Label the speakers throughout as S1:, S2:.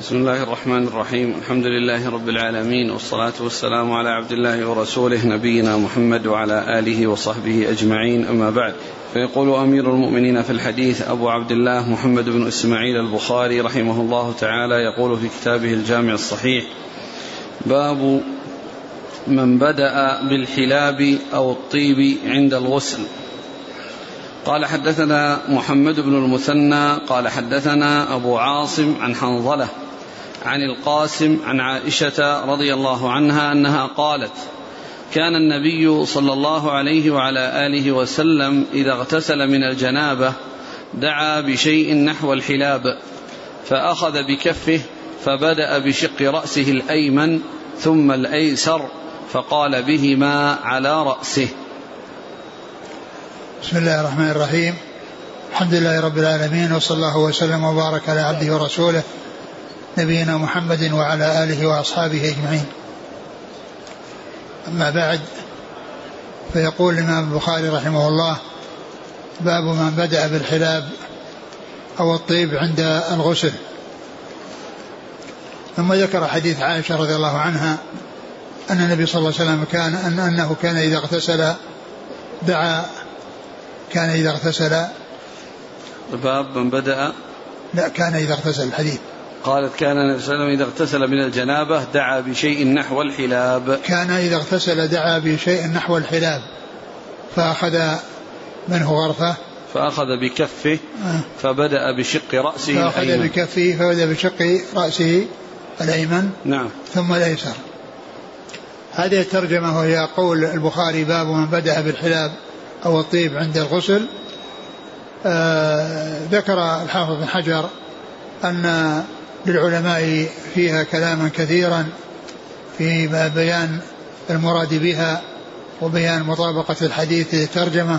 S1: بسم الله الرحمن الرحيم. الحمد لله رب العالمين والصلاة والسلام على عبد الله ورسوله نبينا محمد وعلى آله وصحبه أجمعين. أما بعد فيقول أمير المؤمنين في الحديث أبو عبد الله محمد بن إسماعيل البخاري رحمه الله تعالى يقول في كتابه الجامع الصحيح باب من بدأ بالحلاب أو الطيب عند الغسل قال حدثنا محمد بن المثنى قال حدثنا أبو عاصم عن حنظلة عن القاسم عن عائشة رضي الله عنها أنها قالت كان النبي صلى الله عليه وعلى آله وسلم إذا اغتسل من الجنابة دعا بشيء نحو الحلاب فأخذ بكفه فبدأ بشق رأسه الأيمن ثم الأيسر فقال بهما على رأسه.
S2: بسم الله الرحمن الرحيم. الحمد لله رب العالمين وصلى الله وسلم وبارك على عبده ورسوله نبينا محمد وعلى آله وأصحابه أجمعين. أما بعد فيقول الإمام البخاري رحمه الله باب من بدأ بالحلاب أو الطيب عند الغسل. ثم ذكر حديث عائشة رضي الله عنها أن النبي صلى الله عليه وسلم كان أن أنه كان إذا اغتسل دعا كان إذا اغتسل
S1: باب من بدأ
S2: لا كان إذا اغتسل الحديث
S1: قالت كان النبي صلى الله عليه وسلم إذا اغتسل من الجنابة دعا بشيء نحو الحلاب.
S2: كان إذا اغتسل دعا بشيء نحو الحلاب فأخذ منه غرفة؟
S1: فأخذ بكفه فبدأ بشق رأسه
S2: فأخذ
S1: الأيمن.
S2: بكفه فبدأ بشق رأسه الأيمن.
S1: نعم.
S2: ثم الأيسر. هذه الترجمة وهي قول البخاري باب من بدأ بالحلاب أو الطيب عند الغسل. آه ذكر الحافظ بن حجر أن للعلماء فيها كلاما كثيرا في بيان المراد بها وبيان مطابقة الحديث للترجمة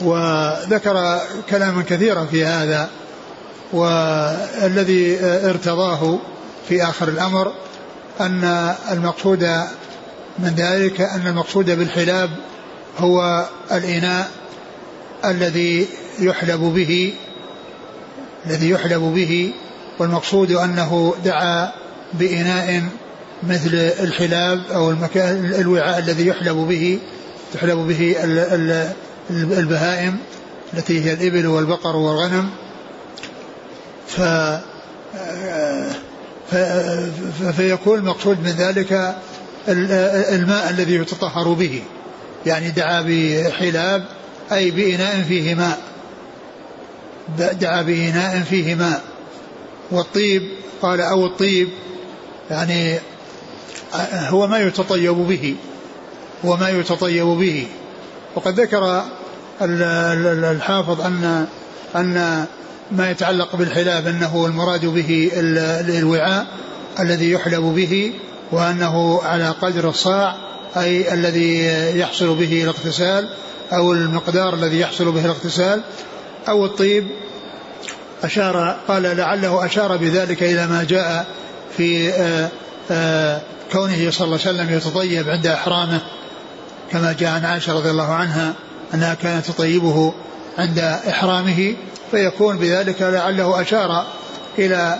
S2: وذكر كلاما كثيرا في هذا والذي ارتضاه في آخر الأمر أن المقصود من ذلك أن المقصود بالحلاب هو الإناء الذي يحلب به الذي يحلب به والمقصود أنه دعا بإناء مثل الحلاب أو المكان الوعاء الذي يحلب به تحلب به البهائم التي هي الإبل والبقر والغنم. ف فيكون المقصود من ذلك الماء الذي يتطهر به. يعني دعا بحلاب أي بإناء فيه ماء. دعا بإناء فيه ماء. والطيب قال أو الطيب يعني هو ما يتطيب به هو ما يتطيب به. وقد ذكر الحافظ أن أن ما يتعلق بالحلاب أنه المراد به الوعاء الذي يحلب به وأنه على قدر الصاع أي الذي يحصل به الاغتسال أو المقدار الذي يحصل به الاغتسال أو الطيب أشار قال لعله أشار بذلك إلى ما جاء في آآ آآ كونه صلى الله عليه وسلم يتطيب عند إحرامه كما جاء عن عائشة رضي الله عنها أنها كانت تطيبه عند إحرامه فيكون بذلك لعله أشار إلى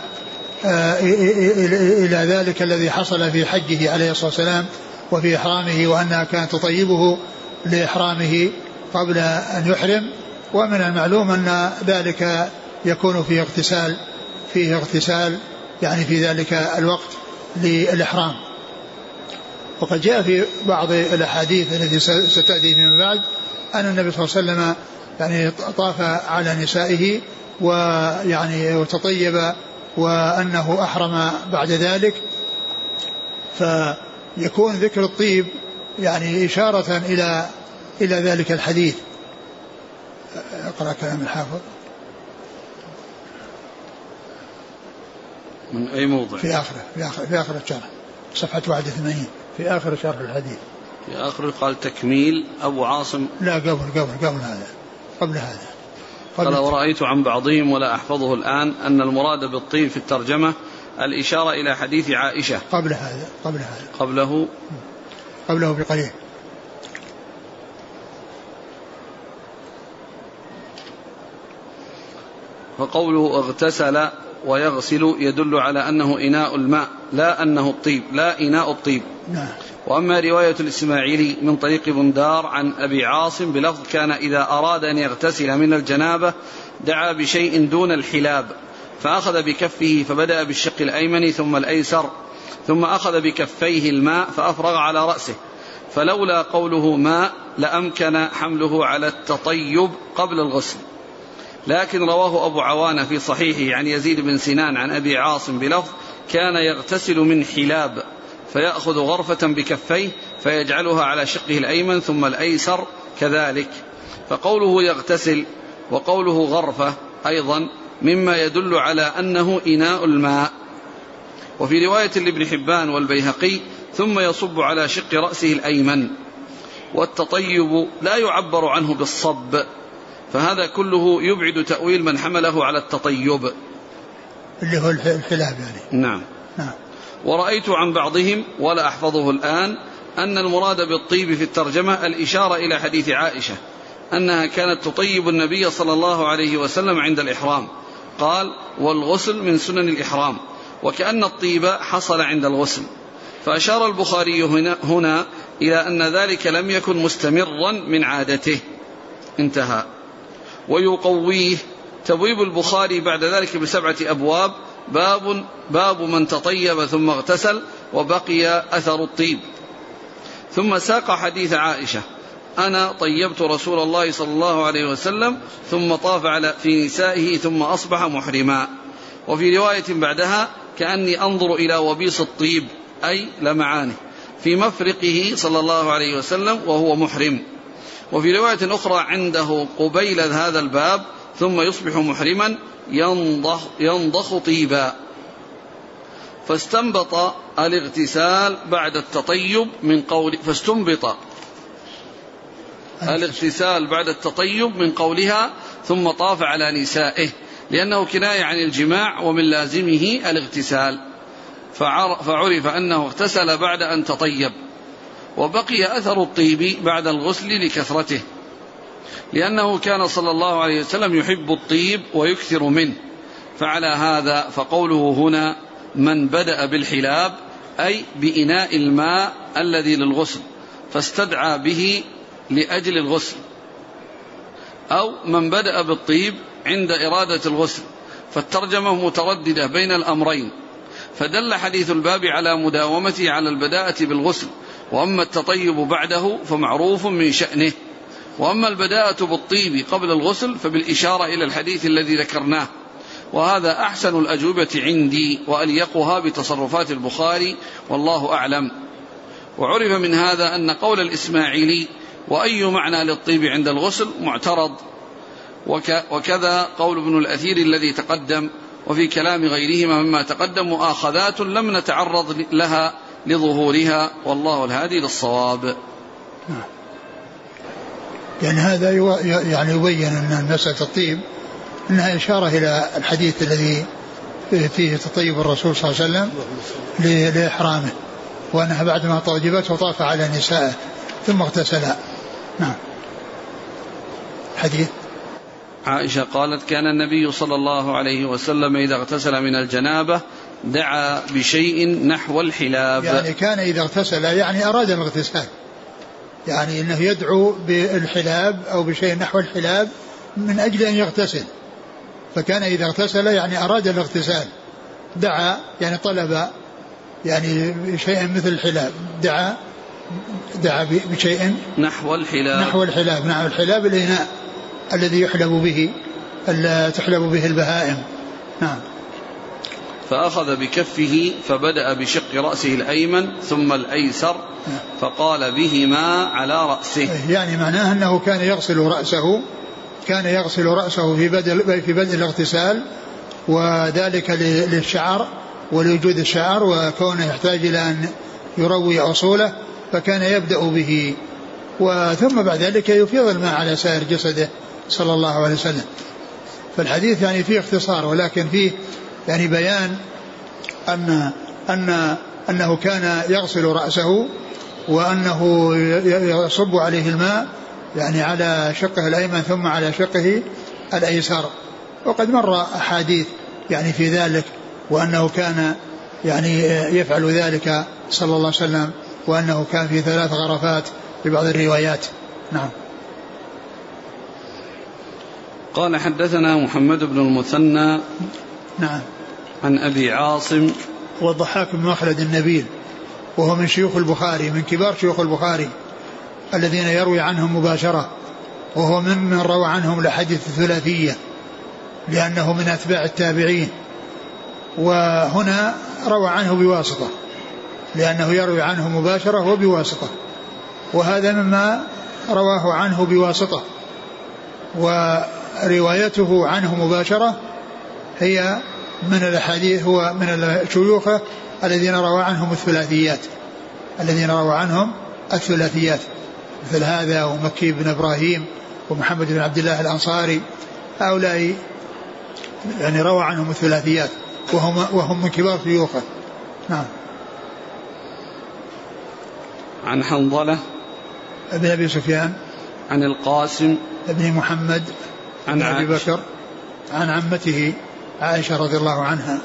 S2: إلى ذلك الذي حصل في حجه عليه الصلاة والسلام وفي إحرامه وأنها كانت تطيبه لإحرامه قبل أن يحرم ومن المعلوم أن ذلك يكون فيه اغتسال فيه اغتسال يعني في ذلك الوقت للإحرام. وقد جاء في بعض الأحاديث التي ستأتي فيما بعد أن النبي صلى الله عليه وسلم يعني طاف على نسائه ويعني وتطيب وأنه أحرم بعد ذلك. فيكون ذكر الطيب يعني إشارة إلى إلى ذلك الحديث. أقرأ كلام الحافظ.
S1: من أي موضع؟
S2: في آخره في آخر في آخر الشرح صفحة 81 في آخر شرح الحديث.
S1: في آخره قال تكميل أبو عاصم.
S2: لا قبل قبل قبل هذا. قبل هذا.
S1: قال ورأيت عن بعضهم ولا أحفظه الآن أن المراد بالطين في الترجمة الإشارة إلى حديث عائشة.
S2: قبل هذا قبل هذا.
S1: قبله؟
S2: قبله بقليل.
S1: فقوله اغتسل ويغسل يدل على أنه إناء الماء لا أنه الطيب لا إناء الطيب.
S2: نعم.
S1: وأما رواية الإسماعيلي من طريق بندار عن أبي عاصم بلفظ كان إذا أراد أن يغتسل من الجنابة دعا بشيء دون الحلاب فأخذ بكفه فبدأ بالشق الأيمن ثم الأيسر ثم أخذ بكفيه الماء فأفرغ على رأسه. فلولا قوله ماء لأمكن حمله على التطيب قبل الغسل. لكن رواه أبو عوانة في صحيحه عن يزيد بن سنان عن أبي عاصم بلفظ كان يغتسل من حلاب فيأخذ غرفة بكفيه فيجعلها على شقه الأيمن ثم الأيسر كذلك. فقوله يغتسل وقوله غرفة أيضا مما يدل على أنه إناء الماء. وفي رواية لابن حبان والبيهقي ثم يصب على شق رأسه الأيمن والتطيب لا يعبر عنه بالصب. فهذا كله يبعد تأويل من حمله على التطيب.
S2: اللي هو الحلاب يعني.
S1: نعم. نعم. ورأيت عن بعضهم ولا أحفظه الآن أن المراد بالطيب في الترجمة الإشارة إلى حديث عائشة أنها كانت تطيب النبي صلى الله عليه وسلم عند الإحرام. قال والغسل من سنن الإحرام وكأن الطيب حصل عند الغسل. فأشار البخاري هنا, هنا إلى أن ذلك لم يكن مستمرا من عادته. انتهى. ويقويه. تبويب البخاري بعد ذلك بسبعة أبواب. باب باب من تطيب ثم اغتسل وبقي أثر الطيب. ثم ساق حديث عائشة. أنا طيبت رسول الله صلى الله عليه وسلم ثم طاف على في نسائه ثم أصبح محرما. وفي رواية بعدها كأني أنظر إلى وبيص الطيب أي لمعانه. في مفرقه صلى الله عليه وسلم وهو محرم. وفي رواية أخرى عنده قبيل هذا الباب ثم يصبح محرما ينضخ, ينضخ طيبا. فاستنبط الاغتسال بعد التطيب من قول فاستنبط الاغتسال بعد التطيب من قولها ثم طاف على نسائه لأنه كناية عن الجماع ومن لازمه الاغتسال. فعرف أنه اغتسل بعد أن تطيب. وبقي أثر الطيب بعد الغسل لكثرته لأنه كان صلى الله عليه وسلم يحب الطيب ويكثر منه فعلى هذا فقوله هنا من بدأ بالحلاب أي بإناء الماء الذي للغسل فاستدعى به لأجل الغسل أو من بدأ بالطيب عند إرادة الغسل فالترجمة مترددة بين الأمرين فدل حديث الباب على مداومته على البداءة بالغسل وأما التطيب بعده فمعروف من شأنه. وأما البداءة بالطيب قبل الغسل فبالإشارة إلى الحديث الذي ذكرناه. وهذا أحسن الأجوبة عندي وأليقها بتصرفات البخاري والله أعلم. وعرف من هذا أن قول الإسماعيلي وأي معنى للطيب عند الغسل معترض. وكذا قول ابن الأثير الذي تقدم. وفي كلام غيرهما مما تقدم مؤاخذات لم نتعرض لها لظهورها والله الهادي للصواب.
S2: يعني هذا يعني يبين أن مسألة الطيب أنها إشارة إلى الحديث الذي فيه تطيب الرسول صلى الله عليه وسلم لإحرامه وأنها بعدما طيبت وطاف على نسائه ثم اغتسلا نعم. حديث.
S1: عائشة قالت كان النبي صلى الله عليه وسلم إذا اغتسل من الجنابة دعا بشيء نحو الحلاب.
S2: يعني كان إذا اغتسل يعني أراد الاغتسال. يعني أنه يدعو بالحلاب أو بشيء نحو الحلاب من أجل أن يغتسل. فكان إذا اغتسل يعني أراد الاغتسال. دعا يعني طلب يعني شيء مثل الحلاب. دعا دعا بشيء
S1: نحو الحلاب.
S2: نحو الحلاب. نحو الحلاب الإناء الذي يحلب به تحلب به البهائم. نعم.
S1: فأخذ بكفه فبدأ بشق رأسه الأيمن ثم الأيسر فقال بهما على رأسه.
S2: يعني معناه أنه كان يغسل رأسه كان يغسل رأسه في بدء في بدء الاغتسال وذلك للشعر ولوجود الشعر وكونه يحتاج إلى أن يروي أصوله فكان يبدأ به. وثم بعد ذلك يفيض الماء على سائر جسده صلى الله عليه وسلم. فالحديث يعني فيه اختصار ولكن فيه يعني بيان أن أن أنه كان يغسل رأسه وأنه يصب عليه الماء يعني على شقه الأيمن ثم على شقه الأيسر. وقد مر أحاديث يعني في ذلك وأنه كان يعني يفعل ذلك صلى الله عليه وسلم وأنه كان في ثلاث غرفات في بعض الروايات. نعم.
S1: قال حدثنا محمد بن المثنى
S2: نعم.
S1: عن أبي عاصم.
S2: والضحاك بن مخلد النبيل وهو من شيوخ البخاري من كبار شيوخ البخاري الذين يروي عنهم مباشرة وهو ممن روى عنهم الأحاديث الثلاثية لأنه من أتباع التابعين. وهنا روى عنه بواسطة لأنه يروي عنه مباشرة وبواسطة. وهذا مما رواه عنه بواسطة. وروايته عنه مباشرة هي من الأحاديث هو من الشيوخ الذين روى عنهم الثلاثيات. الذين روى عنهم الثلاثيات. مثل هذا ومكي بن إبراهيم ومحمد بن عبد الله الأنصاري. هؤلاء يعني روى عنهم الثلاثيات. وهم وهم من كبار شيوخه. نعم.
S1: عن حنظلة.
S2: ابن أبي سفيان.
S1: عن القاسم.
S2: ابن محمد.
S1: عن
S2: أبي بكر. عن عمته. عائشة رضي الله عنها.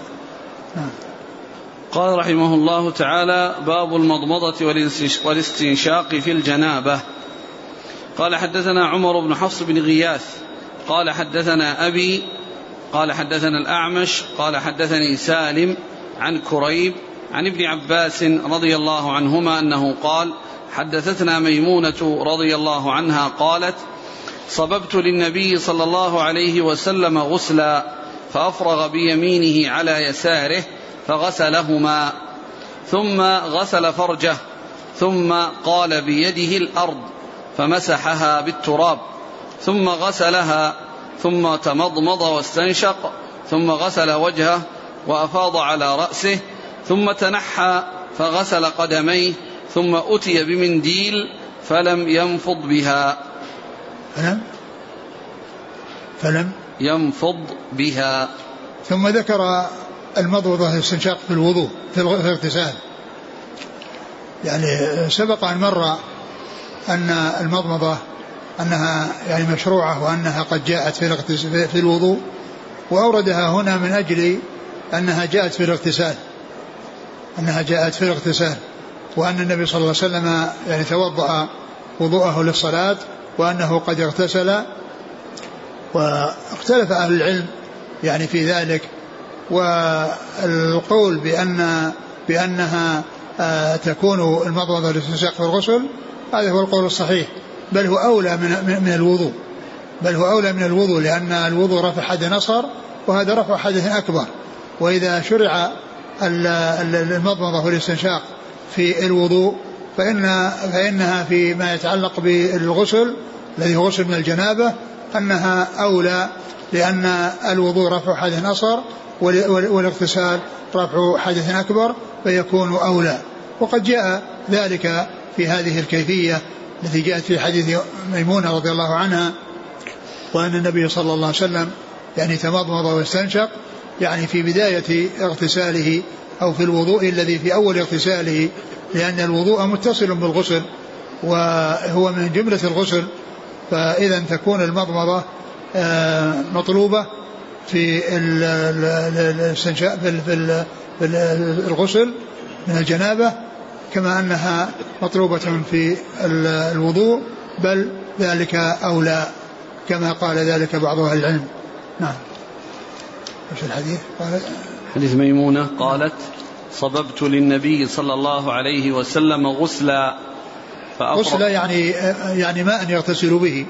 S2: نعم.
S1: قال رحمه الله تعالى باب المضمضة والاستنشاق في الجنابة. قال حدثنا عمر بن حفص بن غياث. قال حدثنا أبي قال حدثنا الأعمش قال حدثني سالم عن كريب عن ابن عباس رضي الله عنهما أنه قال حدثتنا ميمونة رضي الله عنها قالت صببت للنبي صلى الله عليه وسلم غسلا فأفرغ بيمينه على يساره فغسلهما ثم غسل فرجه ثم قال بيده الأرض فمسحها بالتراب ثم غسلها ثم تمضمض واستنشق ثم غسل وجهه وأفاض على رأسه ثم تنحى فغسل قدميه ثم أتي بمنديل فلم ينفض بها.
S2: فلم فلم؟
S1: ينفض بها.
S2: ثم ذكر المضوضة الاستنشاق في الوضوء في الاغتسال. يعني سبق أن مر أن المضمضة أنها يعني مشروعة وأنها قد جاءت في في الوضوء وأوردها هنا من أجل أنها جاءت في الاغتسال. أنها جاءت في الاغتسال. وأن النبي صلى الله عليه وسلم يعني توضأ وضوءه للصلاة وأنه قد اغتسل واختلف أهل العلم يعني في ذلك والقول بأن بأنها آه، تكون المضمضة للاستنشاق في الغسل هذا هو القول الصحيح. بل هو أولى من, من الوضوء. بل هو أولى من الوضوء لأن الوضوء رفع حدث أصغر وهذا رفع حدث أكبر. وإذا شرع المضمضة والاستنشاق في الوضوء فإن فإنها فيما يتعلق بالغسل الذي هو غسل من الجنابة أنها أولى لأن الوضوء رفع حدث أصغر والاغتسال رفع حدث أكبر فيكون أولى. وقد جاء ذلك في هذه الكيفية التي جاءت في حديث ميمونة رضي الله عنها وأن النبي صلى الله عليه وسلم يعني تمضمض واستنشق يعني في بداية اغتساله أو في الوضوء الذي في أول اغتساله لأن الوضوء متصل بالغسل وهو من جملة الغسل فإذا تكون المضمضة آه، مطلوبة في في الغسل من الجنابة كما أنها مطلوبة في الوضوء بل ذلك أولى كما قال ذلك بعض أهل العلم. نعم.
S1: وش الحديث؟ قال حديث ميمونة. قالت صببت للنبي صلى الله عليه وسلم غسلا.
S2: غسلا يعني يعني ماء يغتسل به.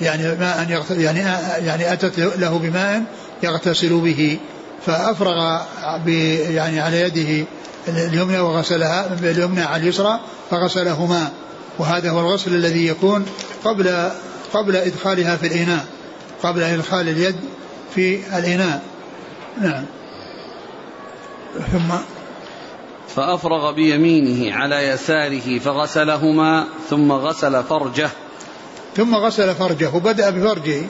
S2: يعني ماء يغتسل يعني يعني أتت له بماء يغتسل به. فأفرغ يعني على يده اليمنى وغسلها اليمنى على اليسرى فغسلهما. وهذا هو الغسل الذي يكون قبل قبل إدخالها في الإناء قبل إدخال اليد في الإناء. نعم. ثم
S1: فأفرغ بيمينه على يساره فغسلهما ثم غسل فرجه.
S2: ثم غسل فرجه وبدأ بفرجه.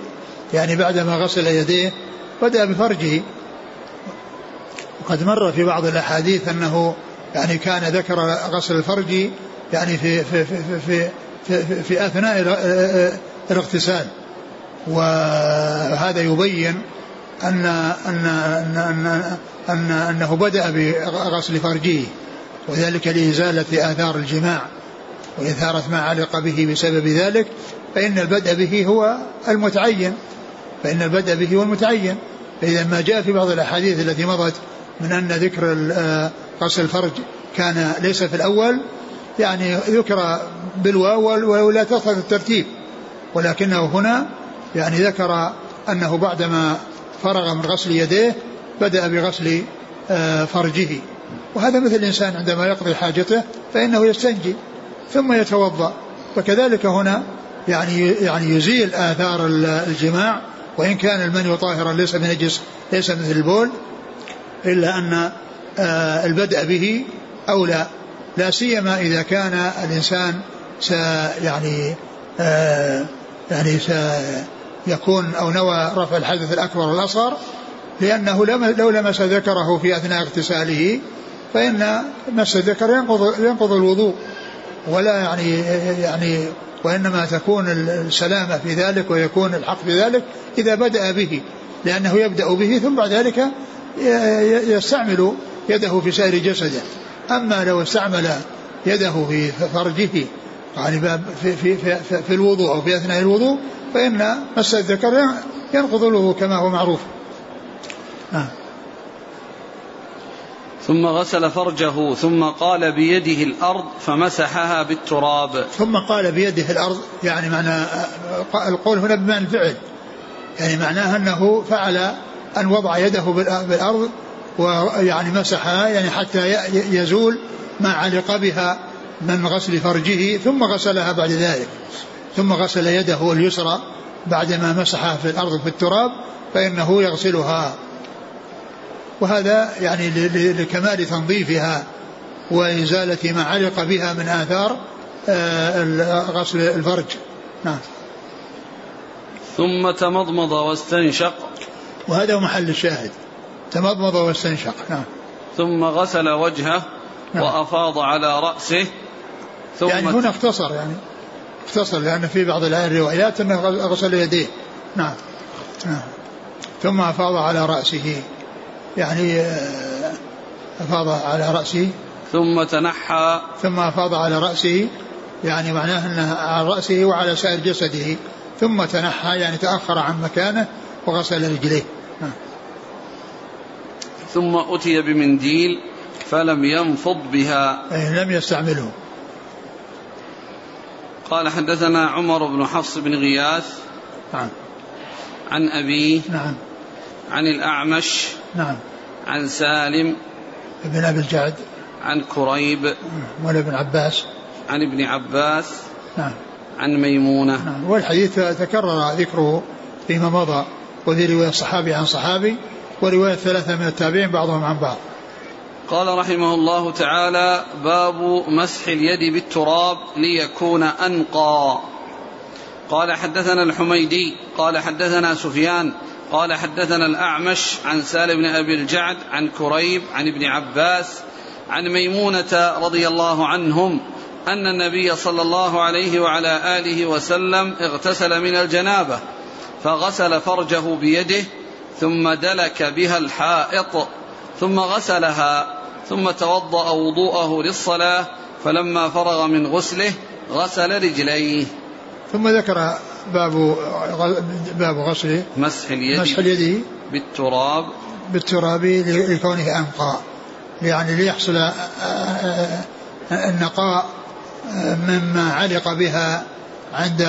S2: يعني بعدما غسل يديه بدأ بفرجه. وقد مر في بعض الأحاديث أنه يعني كان ذكر غسل الفرج يعني في في في في, في, في, في أثناء الاغتسال. وهذا يبين أن أن أن أن, أن أنه بدأ بغسل فرجه وذلك لإزالة آثار الجماع وإثارة ما علق به بسبب ذلك فإن البدء به هو المتعين فإن البدء به هو المتعين. فإذا ما جاء في بعض الأحاديث التي مضت من أن ذكر آه، غسل الفرج كان ليس في الأول يعني ذكر بالواو ولا تصل الترتيب ولكنه هنا يعني ذكر أنه بعدما فرغ من غسل يديه بدأ بغسل آه، فرجه. وهذا مثل الإنسان عندما يقضي حاجته فإنه يستنجي ثم يتوضأ. فكذلك هنا يعني يعني يزيل آثار الجماع. وإن كان المني طاهرا ليس بنجس ليس مثل البول إلا أن آه، البدء به أولى. لا سيما إذا كان الإنسان س يعني آه، يعني سيكون أو نوى رفع الحدث الأكبر والأصغر لأنه لو لمس ذكره في أثناء اغتساله فإن مس الذكر ينقض ينقض الوضوء. ولا يعني يعني وإنما تكون السلامة في ذلك ويكون الحق في ذلك إذا بدأ به لأنه يبدأ به ثم بعد ذلك يستعمل يده في سائر جسده. أما لو استعمل يده في فرجه يعني في, في, في, في الوضوء أو في أثناء الوضوء فإن مس الذكر ينقض الوضوء كما هو معروف.
S1: آه. ثم غسل فرجه ثم قال بيده الأرض فمسحها بالتراب.
S2: ثم قال بيده الأرض يعني معنى القول هنا بمعنى الفعل. يعني معناه أنه فعل أن وضع يده بالأرض ويعني مسحها يعني حتى يزول ما علق بها من غسل فرجه ثم غسلها بعد ذلك. ثم غسل يده اليسرى بعدما مسحها في الأرض في التراب فإنه يغسلها. وهذا يعني لكمال تنظيفها وإزالة ما علق بها من آثار آه، غسل الفرج. نعم.
S1: ثم تمضمض واستنشق.
S2: وهذا هو محل الشاهد. تمضمض واستنشق. نعم.
S1: ثم غسل وجهه نعم. وأفاض على رأسه
S2: ثم يعني هنا اختصر يعني اختصر لأن في بعض الروايات أنه غسل يديه. نعم نعم. ثم أفاض على رأسه. يعني آه، أفاض على رأسه.
S1: ثم تنحى.
S2: ثم أفاض على رأسه. يعني معناه أنه على رأسه وعلى سائر جسده. ثم تنحى يعني تأخر عن مكانه وغسل رجليه.
S1: ثم أتي بمنديل فلم ينفض بها.
S2: أي لم يستعمله.
S1: قال حدثنا عمر بن حفص بن غياث
S2: نعم.
S1: عن أبيه
S2: نعم.
S1: عن الأعمش
S2: نعم.
S1: عن سالم
S2: بن أبي الجعد.
S1: عن كريب
S2: ولا ابن عباس.
S1: عن ابن عباس
S2: نعم.
S1: عن ميمونة
S2: نعم. والحديث تكرر ذكره فيما مضى وفي رواية صحابي عن صحابي ورواية ثلاثة من التابعين بعضهم عن بعض.
S1: قال رحمه الله تعالى باب مسح اليد بالتراب ليكون أنقى. قال حدثنا الحميدي قال حدثنا سفيان قال حدثنا الأعمش عن سالم بن أبي الجعد عن كريب عن ابن عباس عن ميمونة رضي الله عنهم أن النبي صلى الله عليه وعلى آله وسلم اغتسل من الجنابة فغسل فرجه بيده ثم دلك بها الحائط. ثم غسلها ثم توضأ وضوءه للصلاة فلما فرغ من غسله غسل رجليه.
S2: ثم ذكر باب باب غسل
S1: مسح اليد
S2: مسح اليد.
S1: بالتراب.
S2: بالتراب لكونه أنقى. يعني ليحصل النقاء مما علق بها عند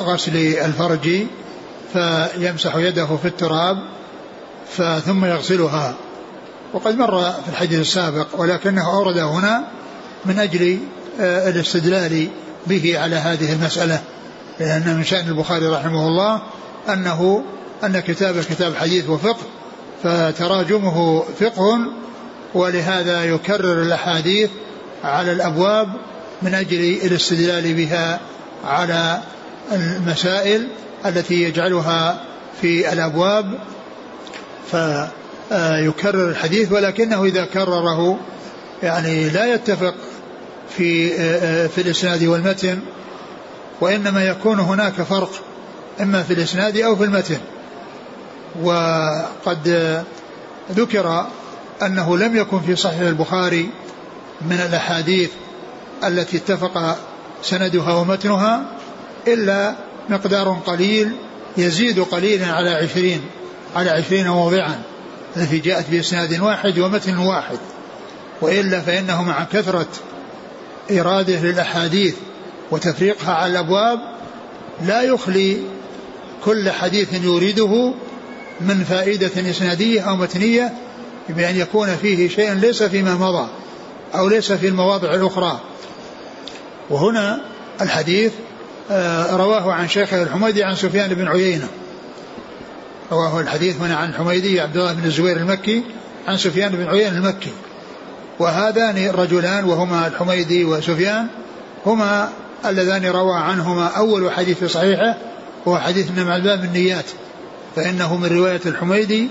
S2: غسل الفرج فيمسح يده في التراب ثم يغسلها. وقد مر في الحديث السابق ولكنه أورد هنا من أجل الاستدلال به على هذه المسألة لأن من شأن البخاري رحمه الله أنه أن كتابه كتاب حديث وفقه فتراجمه فقه ولهذا يكرر الأحاديث على الأبواب من أجل الاستدلال بها على المسائل التي يجعلها في الأبواب. فيكرر الحديث ولكنه إذا كرره يعني لا يتفق في في الإسناد والمتن وإنما يكون هناك فرق إما في الإسناد أو في المتن. وقد ذكر أنه لم يكن في صحيح البخاري من الأحاديث التي اتفق سندها ومتنها إلا مقدار قليل يزيد قليلا على عشرين على عشرين موضعا. التي جاءت بإسناد واحد ومتن واحد. وإلا فإنه مع كثرة إراده للأحاديث وتفريقها على الأبواب لا يخلي كل حديث يريده من فائدة إسنادية أو متنية بأن يكون فيه شيء ليس فيما مضى أو ليس في المواضع الأخرى. وهنا الحديث آه، رواه عن شيخه الحميدي عن سفيان بن عيينة. رواه الحديث هنا عن الحميدي عبد الله بن الزبير المكي عن سفيان بن عيينة المكي. وهذان الرجلان وهما الحميدي وسفيان هما اللذان روى عنهما أول حديث في صحيحه وهو حديث إنما الباب النيات فإنه من رواية الحميدي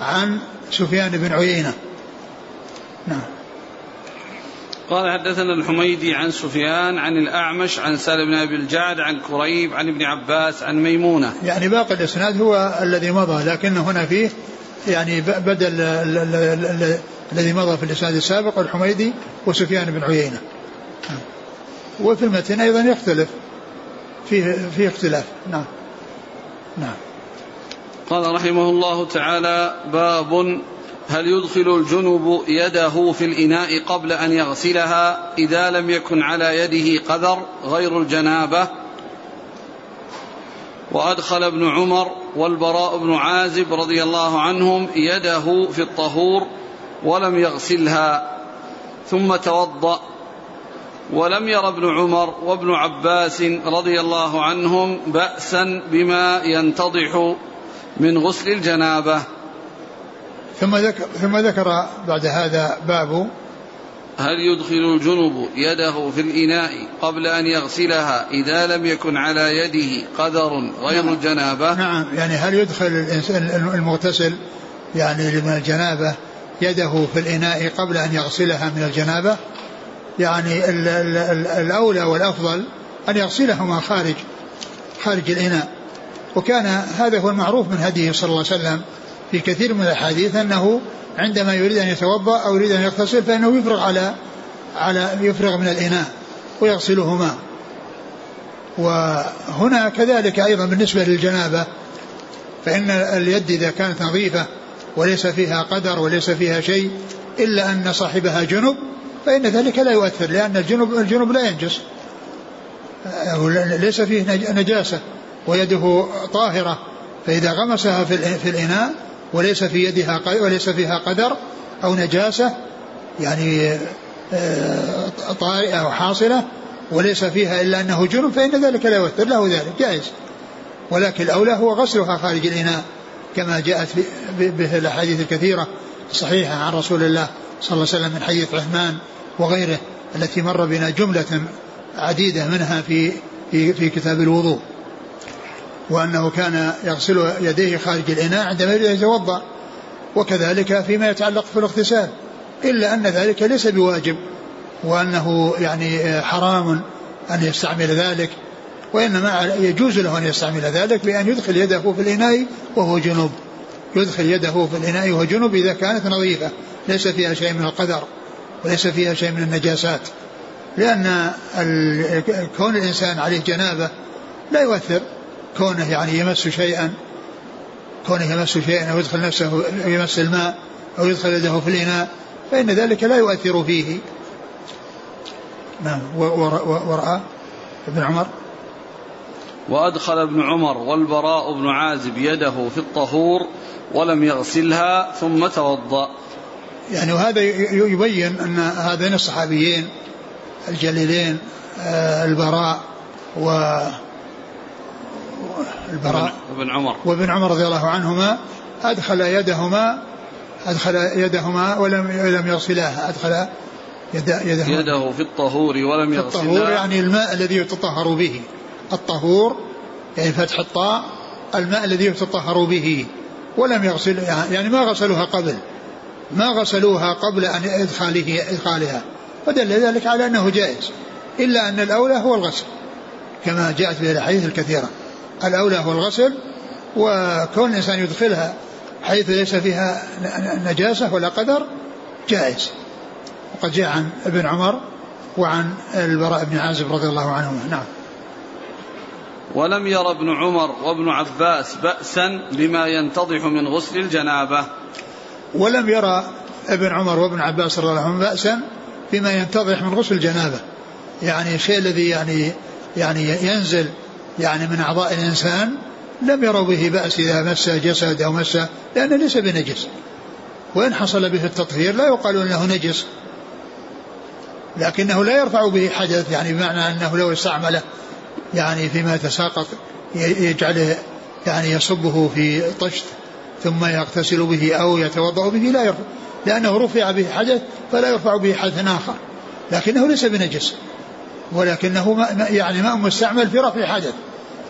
S2: عن سفيان بن عيينة. نعم.
S1: قال حدثنا الحميدي عن سفيان عن الأعمش عن سالم بن أبي الجعد عن كريب عن ابن عباس عن ميمونة.
S2: يعني باقي الإسناد هو الذي مضى لكن هنا فيه يعني بدل الذي مضى في الإسناد السابق الحميدي وسفيان بن عيينة. وفي المتن أيضا يختلف. فيه فيه اختلاف. نعم. نعم.
S1: قال رحمه الله تعالى باب هل يدخل الجنب يده في الإناء قبل أن يغسلها إذا لم يكن على يده قذر غير الجنابة؟ وأدخل ابن عمر والبراء بن عازب رضي الله عنهم يده في الطهور ولم يغسلها ثم توضأ. ولم ير ابن عمر وابن عباس رضي الله عنهم بأسا بما ينتضح من غسل الجنابة.
S2: ثم ذكر ثم ذكر بعد هذا باب.
S1: هل يدخل الجنب يده في الإناء قبل أن يغسلها إذا لم يكن على يده قدر غير نعم. الجنابة؟
S2: نعم. يعني هل يدخل الإنسان المغتسل يعني من الجنابة يده في الإناء قبل أن يغسلها من الجنابة؟ يعني ال ال ال الأولى والأفضل أن يغسلهما خارج خارج الإناء. وكان هذا هو المعروف من هديه صلى الله عليه وسلم في كثير من الأحاديث أنه عندما يريد أن يتوضأ أو يريد أن يغتسل فإنه يفرغ على على يفرغ من الإناء ويغسلهما. وهنا كذلك أيضا بالنسبة للجنابة فإن اليد إذا كانت نظيفة وليس فيها قدر وليس فيها شيء إلا أن صاحبها جنب فإن ذلك لا يؤثر لأن الجنب الجنب لا ينجس. ليس فيه نجاسة ويده طاهرة فإذا غمسها في الإناء وليس في يدها وليس فيها قدر أو نجاسة يعني آه، طارئة أو حاصلة وليس فيها إلا أنه جنب فإن ذلك لا يؤثر له ذلك جائز. ولكن الأولى هو غسلها خارج الإناء كما جاءت به الأحاديث الكثيرة الصحيحة عن رسول الله صلى الله عليه وسلم من حديث عثمان وغيره التي مر بنا جملة عديدة منها في في, في كتاب الوضوء. وأنه كان يغسل يديه خارج الإناء عندما يريد يتوضأ وكذلك فيما يتعلق في الاغتسال إلا أن ذلك ليس بواجب وأنه يعني حرام أن يستعمل ذلك وإنما يجوز له أن يستعمل ذلك بأن يدخل يده في الإناء وهو جنوب. يدخل يده في الإناء وهو جنوب إذا كانت نظيفة ليس فيها شيء من القدر وليس فيها شيء من النجاسات لأن كون الإنسان عليه جنابة لا يؤثر. كونه يعني يمس شيئا كونه يمس شيئا أو يدخل نفسه يمس الماء أو يدخل يده في الإناء فإن ذلك لا يؤثر فيه. نعم ورأى ابن عمر.
S1: وأدخل ابن عمر والبراء بن عازب يده في الطهور ولم يغسلها ثم توضأ.
S2: يعني وهذا يبين أن هذين الصحابيين الجليلين آه، البراء و البراء
S1: وابن عمر.
S2: وابن عمر رضي الله عنهما أدخل يدهما أدخل يدهما ولم لم يغسلاها. أدخل
S1: يد يده, يده في الطهور ولم يغسلها الطهور
S2: يعني الماء الذي يتطهر به. الطهور يعني فتح الطاء الماء الذي يتطهر به. ولم يغسل يعني ما غسلوها قبل. ما غسلوها قبل أن إدخاله إدخالها. ودل ذلك على أنه جائز. إلا أن الأولى هو الغسل. كما جاءت به الأحاديث الكثيرة. الأولى هو الغسل وكون الإنسان يدخلها حيث ليس فيها نجاسة ولا قدر جائز. وقد جاء عن ابن عمر وعن البراء بن عازب رضي الله عنهما. نعم.
S1: ولم ير ابن عمر وابن عباس بأسا بما ينتضح من غسل الجنابة.
S2: ولم يرى ابن عمر وابن عباس رضي الله عنهما بأسا بما ينتضح من غسل الجنابة. يعني الشيء الذي يعني يعني ينزل يعني من أعضاء الإنسان لم يروا به بأس إذا مس جسد أو مس لأنه ليس بنجس. وإن حصل به التطهير لا يقال أنه نجس. لكنه لا يرفع به حدث يعني بمعنى أنه لو استعمله يعني فيما يتساقط يجعله يعني يصبه في طشت ثم يغتسل به أو يتوضأ به لا يرفع. لأنه رفع به حدث فلا يرفع به حدث آخر. لكنه ليس بنجس. ولكنه يعني ماء مستعمل في رفع حدث.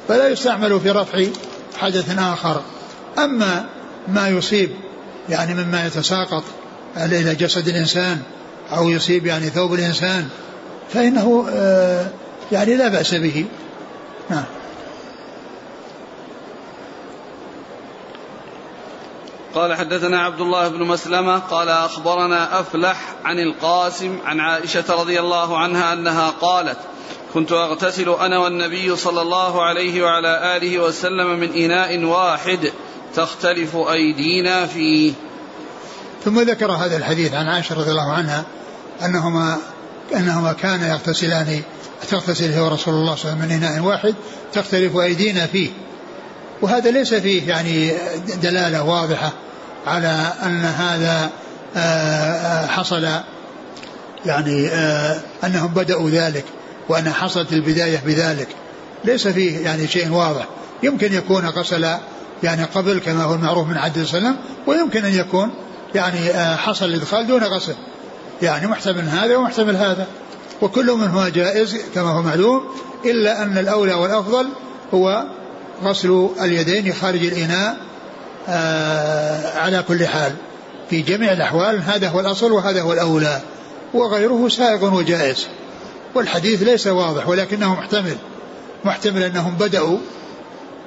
S2: فلا يستعمل في رفع حدث آخر. أما ما يصيب يعني مما يتساقط إلى جسد الإنسان أو يصيب يعني ثوب الإنسان فإنه آه، يعني لا بأس به. نعم.
S1: قال حدثنا عبد الله بن مسلمة قال أخبرنا أفلح عن القاسم عن عائشة رضي الله عنها أنها قالت كنت أغتسل أنا والنبي صلى الله عليه وعلى آله وسلم من إناء واحد تختلف أيدينا فيه.
S2: ثم ذكر هذا الحديث عن عائشة رضي الله عنها أنهما أنهما كانا يغتسلان تغتسل هو رسول الله صلى الله عليه وسلم من إناء واحد تختلف أيدينا فيه. وهذا ليس فيه يعني دلالة واضحة على أن هذا آه، آه، حصل يعني آه، أنهم بدأوا ذلك. وأن حصلت البداية بذلك. ليس فيه يعني شيء واضح. يمكن يكون غسل يعني قبل كما هو المعروف من عدل وسلم ويمكن أن يكون يعني حصل الإدخال دون غسل. يعني محتمل هذا ومحتمل هذا. وكل منهما جائز كما هو معلوم إلا أن الأولى والأفضل هو غسل اليدين خارج الإناء آه على كل حال. في جميع الأحوال هذا هو الأصل وهذا هو الأولى. وغيره سائغ وجائز. والحديث ليس واضح ولكنه محتمل. محتمل أنهم بدأوا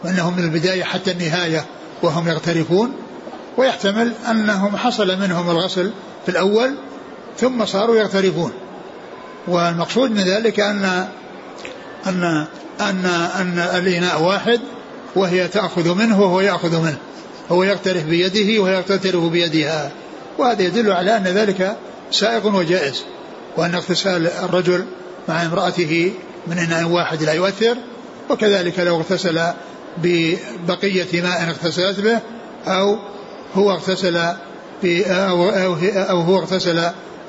S2: وأنهم من البداية حتى النهاية وهم يغترفون ويحتمل أنهم حصل منهم الغسل في الأول ثم صاروا يغترفون. والمقصود من ذلك أن أن أن أن الإناء واحد وهي تأخذ منه وهو يأخذ منه. هو يغترف بيده وهي تغترف بيدها. وهذا يدل على أن ذلك سائغ وجائز وأن اغتسال الرجل مع امرأته من إناء واحد لا يؤثر وكذلك لو اغتسل ببقية ماء اغتسلت به أو هو اغتسل أو, أو, أو هو اغتسل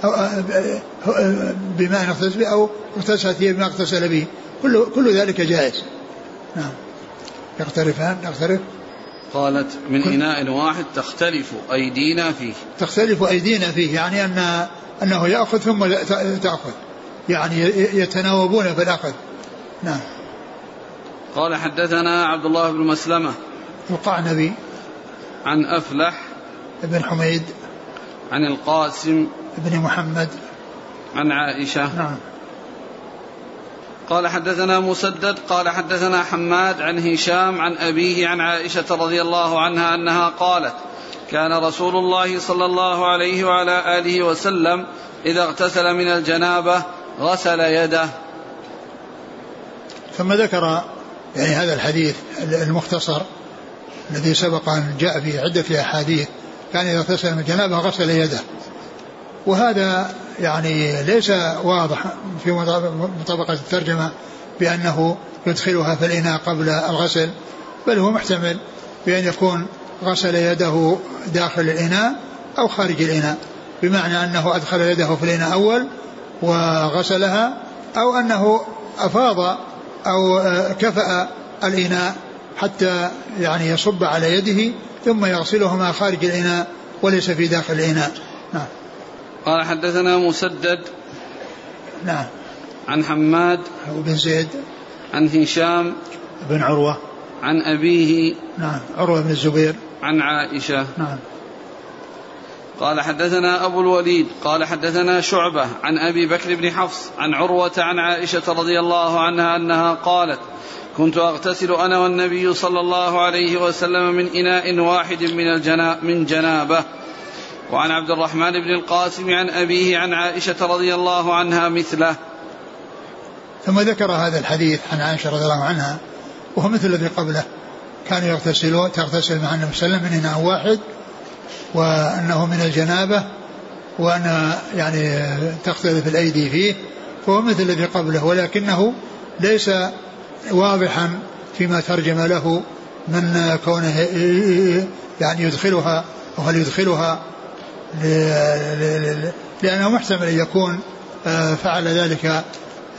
S2: أو بماء اغتسل به أو اغتسلت هي بما اغتسل به. كل كل ذلك جائز. نعم. يختلفان يختلف
S1: قالت من إناء واحد تختلف أيدينا فيه.
S2: تختلف أيدينا فيه يعني أن أنه يأخذ ثم تأخذ. يعني يتناوبون في الأخذ نعم.
S1: قال حدثنا عبد الله بن مسلمة
S2: القعنبي
S1: عن أفلح
S2: بن حميد.
S1: عن القاسم
S2: بن محمد.
S1: عن عائشة.
S2: نعم.
S1: قال حدثنا مسدد قال حدثنا حماد عن هشام عن أبيه عن عائشة رضي الله عنها أنها قالت كان رسول الله صلى الله عليه وعلى آله وسلم إذا اغتسل من الجنابة غسل يده.
S2: ثم ذكر يعني هذا الحديث المختصر الذي سبق أن جاء في عدة أحاديث كان إذا اغتسل من الجنابة غسل يده. وهذا يعني ليس واضح في مطابقة الترجمة بأنه يدخلها في الإناء قبل الغسل بل هو محتمل بأن يكون غسل يده داخل الإناء أو خارج الإناء بمعنى أنه أدخل يده في الإناء أول وغسلها أو أنه أفاض أو كفأ الإناء حتى يعني يصب على يده ثم يغسلهما خارج الإناء وليس في داخل الإناء. نعم.
S1: قال حدثنا مسدد
S2: نعم.
S1: عن حماد
S2: بن زيد
S1: عن هشام
S2: بن عروة.
S1: عن أبيه
S2: نعم. عروة بن الزبير.
S1: عن عائشة.
S2: نعم.
S1: قال حدثنا أبو الوليد قال حدثنا شعبة عن أبي بكر بن حفص عن عروة عن عائشة رضي الله عنها أنها قالت كنت أغتسل أنا والنبي صلى الله عليه وسلم من إناء واحد من, الجنا من جنابة. وعن عبد الرحمن بن القاسم عن أبيه عن عائشة رضي الله عنها مثله.
S2: ثم ذكر هذا الحديث عن عائشة رضي الله عنها وهو مثل الذي قبله. كانوا يغتسلون تغتسل مع النبي صلى الله عليه وسلم من إناء واحد وأنه من الجنابة وأن يعني تختلف الأيدي فيه فهو مثل الذي قبله ولكنه ليس واضحا فيما ترجم له من كونه يعني يدخلها أو هل يدخلها لأنه محتمل أن يكون آه، فعل ذلك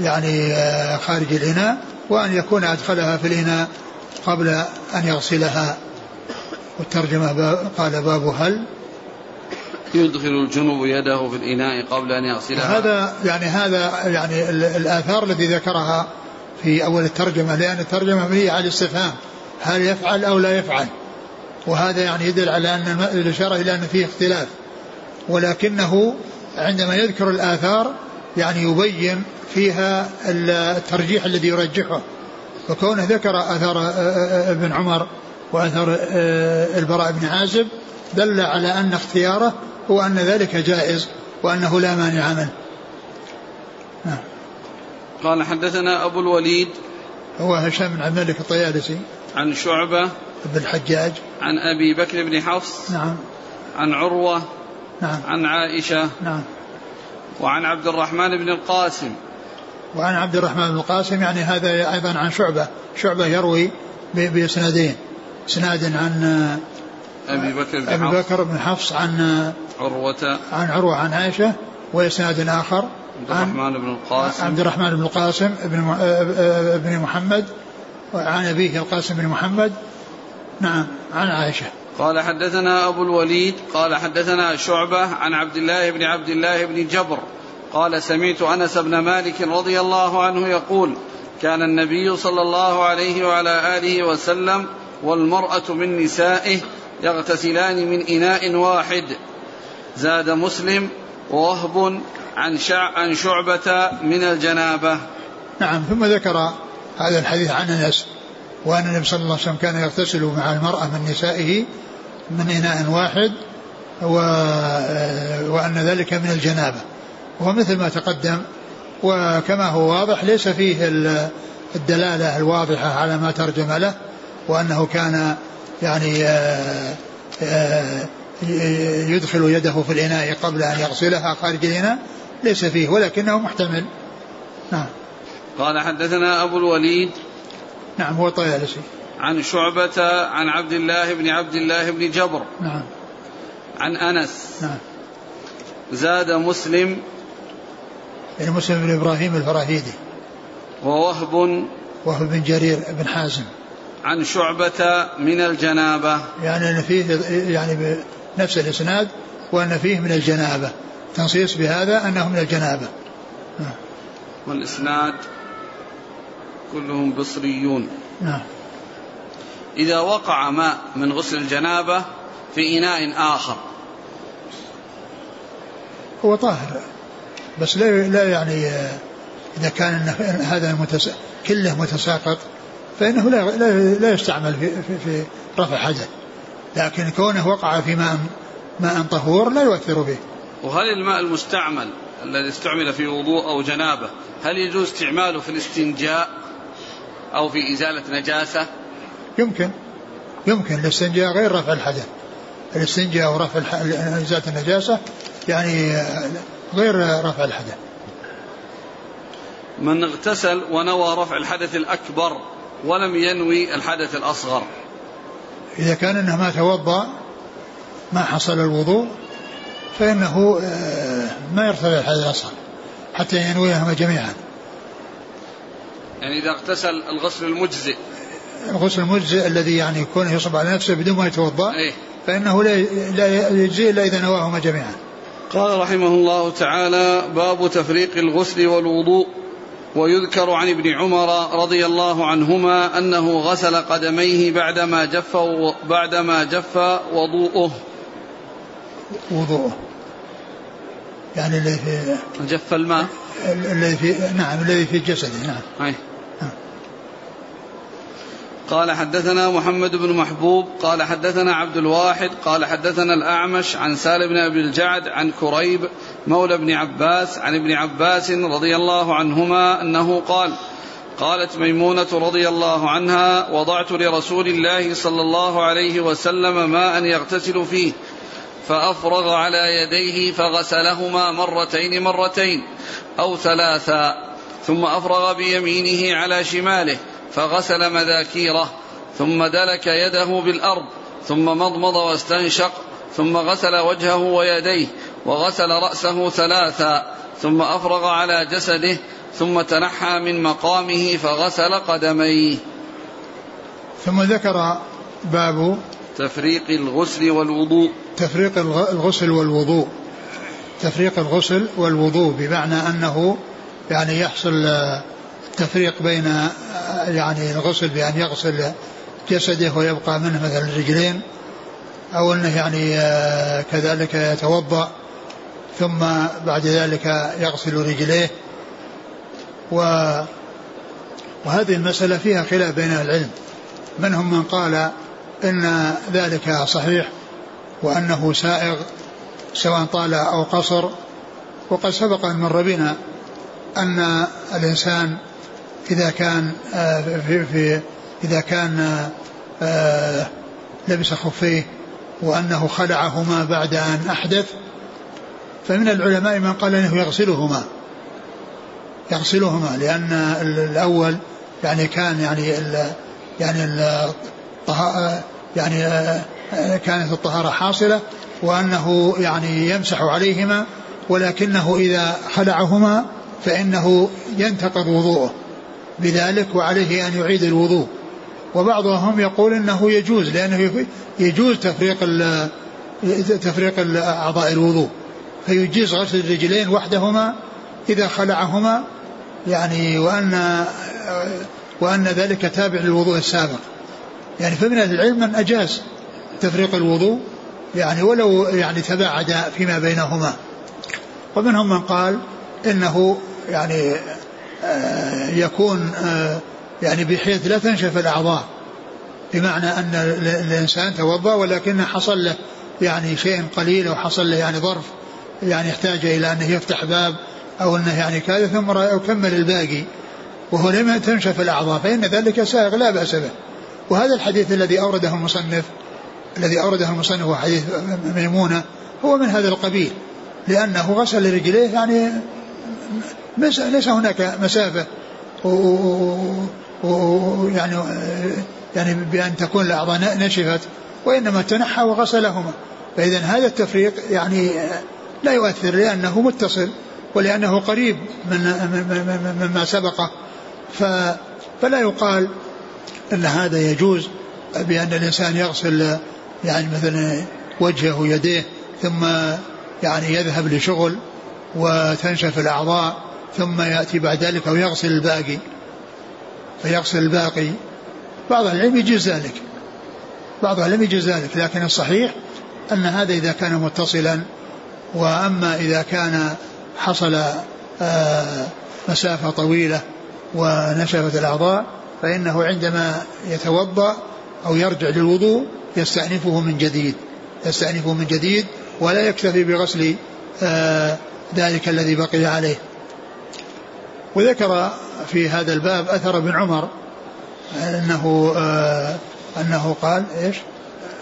S2: يعني آه، خارج الإناء وأن يكون أدخلها في الإناء قبل أن يغسلها. والترجمة قال باب هل.
S1: يدخل الجنوب يده في الإناء قبل أن يغسلها.
S2: هذا يعني هذا يعني الآثار التي ذكرها في أول الترجمة لأن الترجمة مبنية على الاستفهام هل يفعل أو لا يفعل. وهذا يعني يدل على أن الإشارة إلى أن فيه اختلاف. ولكنه عندما يذكر الآثار يعني يبين فيها الترجيح الذي يرجحه. وكونه ذكر أثر ابن عمر وأثر البراء بن عازب دل على أن اختياره هو أن ذلك جائز وأنه لا مانع منه.
S1: نعم. قال حدثنا أبو الوليد
S2: هو هشام بن عبد الملك الطيالسي.
S1: عن شعبة
S2: بن الحجاج.
S1: عن أبي بكر بن حفص
S2: نعم.
S1: عن عروة
S2: نعم.
S1: عن عائشة
S2: نعم.
S1: وعن عبد الرحمن بن القاسم.
S2: وعن عبد الرحمن بن القاسم يعني هذا أيضا عن شعبة. شعبة يروي بإسنادين. إسناد عن
S1: أبي بكر بن
S2: أبي بكر بن حفص عن
S1: عروة.
S2: عن عروة عن عائشة وإسناد آخر
S1: عبد الرحمن بن القاسم.
S2: عبد الرحمن بن القاسم بن بن محمد وعن أبيه القاسم بن محمد. نعم عن عائشة.
S1: قال حدثنا أبو الوليد قال حدثنا شعبة عن عبد الله بن عبد الله بن جبر. قال سمعت أنس بن مالك رضي الله عنه يقول كان النبي صلى الله عليه وعلى آله وسلم والمرأة من نسائه يغتسلان من إناء واحد. زاد مسلم ووهب عن عن شعبة من الجنابة.
S2: نعم ثم ذكر هذا الحديث عن أنس وأن النبي صلى الله عليه وسلم كان يغتسل مع المرأة من نسائه من إناء واحد و... وأن ذلك من الجنابة. ومثل ما تقدم وكما هو واضح ليس فيه الدلالة الواضحة على ما ترجم له وأنه كان يعني آه، آه، يدخل يده في الإناء قبل أن يغسلها خارج الإناء ليس فيه ولكنه محتمل. نعم.
S1: قال حدثنا أبو الوليد
S2: نعم هو الطيالسي
S1: عن شعبة عن عبد الله بن عبد الله بن جبر.
S2: نعم.
S1: عن أنس.
S2: نعم.
S1: زاد مسلم.
S2: يعني مسلم بن إبراهيم الفراهيدي
S1: ووهب
S2: وهب بن جرير بن حازم.
S1: عن شعبة من الجنابة.
S2: يعني أن فيه يعني بنفس الإسناد وأن فيه من الجنابة. تنصيص بهذا أنه من الجنابة.
S1: نعم. والإسناد كلهم بصريون.
S2: نعم
S1: إذا وقع ماء من غسل الجنابة في إناء آخر.
S2: هو طاهر بس لا لا يعني إذا كان هذا المتس... كله متساقط فإنه لا لا, لا يستعمل في, في, في رفع حدث لكن كونه وقع في ماء ماء طهور لا يؤثر به.
S1: وهل الماء المستعمل الذي استعمل في وضوء أو جنابة هل يجوز استعماله في الاستنجاء أو في إزالة نجاسة؟
S2: يمكن. يمكن. الاستنجاء غير رفع الحدث الاستنجاء ورفع إزالة النجاسة يعني غير رفع الحدث
S1: من اغتسل ونوى رفع الحدث الأكبر ولم ينوي الحدث الأصغر.
S2: إذا كان أنه ما توضأ ما حصل الوضوء فإنه آه، ما يرتفع الحدث الأصغر حتى ينويهما جميعا.
S1: يعني إذا اغتسل الغسل المجزئ.
S2: الغسل المجزئ الذي يعني يكون يصب على نفسه بدون ما يتوضأ
S1: إيه؟
S2: فإنه لا لا يجزي إلا إذا نواهما جميعا.
S1: قال رحمه الله تعالى باب تفريق الغسل والوضوء. ويذكر عن ابن عمر رضي الله عنهما أنه غسل قدميه بعدما جف بعدما جف وضوءه
S2: وضوءه يعني الذي في
S1: جف الماء
S2: الذي في نعم الذي في جسده نعم
S1: أي. نعم. قال حدثنا محمد بن محبوب قال حدثنا عبد الواحد قال حدثنا الأعمش عن سالم بن أبي الجعد عن كريب مولى بن عباس عن ابن عباس رضي الله عنهما أنه قال قالت ميمونة رضي الله عنها وضعت لرسول الله صلى الله عليه وسلم ماء يغتسل فيه فأفرغ على يديه فغسلهما مرتين مرتين أو ثلاثا ثم أفرغ بيمينه على شماله فغسل مذاكيره ثم دلك يده بالأرض ثم مضمض واستنشق ثم غسل وجهه ويديه وغسل رأسه ثلاثا ثم أفرغ على جسده ثم تنحى من مقامه فغسل قدميه.
S2: ثم ذكر باب
S1: تفريق الغسل والوضوء.
S2: تفريق الغسل والوضوء. تفريق الغسل والوضوء بمعنى أنه يعني يحصل التفريق بين يعني الغسل بأن يغسل جسده ويبقى منه مثلا الرجلين أو أنه يعني كذلك يتوضأ. ثم بعد ذلك يغسل رجليه. و وهذه المسألة فيها خلاف بين العلم. منهم من قال إن ذلك صحيح وأنه سائغ سواء طال أو قصر. وقد سبق أن مر بنا أن الإنسان إذا كان في, في إذا كان آه، لبس خفيه وأنه خلعهما بعد أن أحدث فمن العلماء من قال أنه يغسلهما. يغسلهما لأن الأول يعني كان يعني ال يعني ال يعني آه، كانت الطهارة حاصلة وأنه يعني يمسح عليهما ولكنه إذا خلعهما فإنه ينتقض وضوءه بذلك وعليه أن يعيد الوضوء. وبعضهم يقول إنه يجوز لأنه يجوز تفريق تفريق أعضاء الوضوء. فيجيز غسل الرجلين وحدهما إذا خلعهما يعني وأن وأن ذلك تابع للوضوء السابق. يعني فمن العلم من أجاز تفريق الوضوء يعني ولو يعني تباعد فيما بينهما. ومنهم من قال إنه يعني آه، يكون آه، يعني بحيث لا تنشف الأعضاء بمعنى أن الإنسان توضأ ولكن حصل له يعني شيء قليل أو حصل له يعني ظرف. يعني يحتاج إلى أنه يفتح باب أو أنه يعني كذا ثم يكمل الباقي وهو لم تنشف الأعضاء فإن ذلك سائغ لا بأس به. وهذا الحديث الذي أورده المصنف الذي أورده المصنف هو حديث ميمونة هو من هذا القبيل لأنه غسل رجليه يعني ليس هناك مسافة. ويعني يعني بأن تكون الأعضاء نشفت وإنما تنحى وغسلهما. فإذا هذا التفريق يعني لا يؤثر لأنه متصل ولأنه قريب من مما سبقه. فلا يقال أن هذا يجوز بأن الإنسان يغسل يعني مثلا وجهه ويديه ثم يعني يذهب لشغل وتنشف الأعضاء ثم يأتي بعد ذلك ويغسل الباقي. فيغسل الباقي. بعض العلم يجوز ذلك. بعض العلم يجوز ذلك لكن الصحيح أن هذا إذا كان متصلا وأما إذا كان حصل آه، مسافة طويلة ونشفت الأعضاء فإنه عندما يتوضأ أو يرجع للوضوء يستأنفه من جديد يستأنفه من جديد ولا يكتفي بغسل آه، ذلك الذي بقي عليه. وذكر في هذا الباب أثر ابن عمر أنه آه أنه قال إيش؟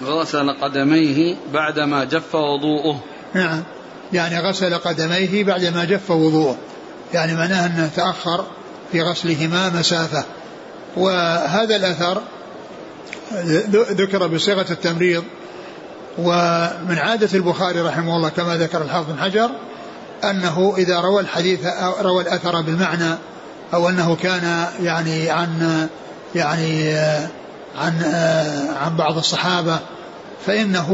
S1: غسل قدميه بعدما جف وضوءه.
S2: نعم. يعني غسل قدميه بعدما جف وضوءه. يعني معناه أنه تأخر في غسلهما مسافة. وهذا الأثر ذكر بصيغة التمريض. ومن عادة البخاري رحمه الله كما ذكر الحافظ بن حجر أنه إذا روى الحديث أو روى الأثر بالمعنى أو أنه كان يعني عن يعني عن عن بعض الصحابة فإنه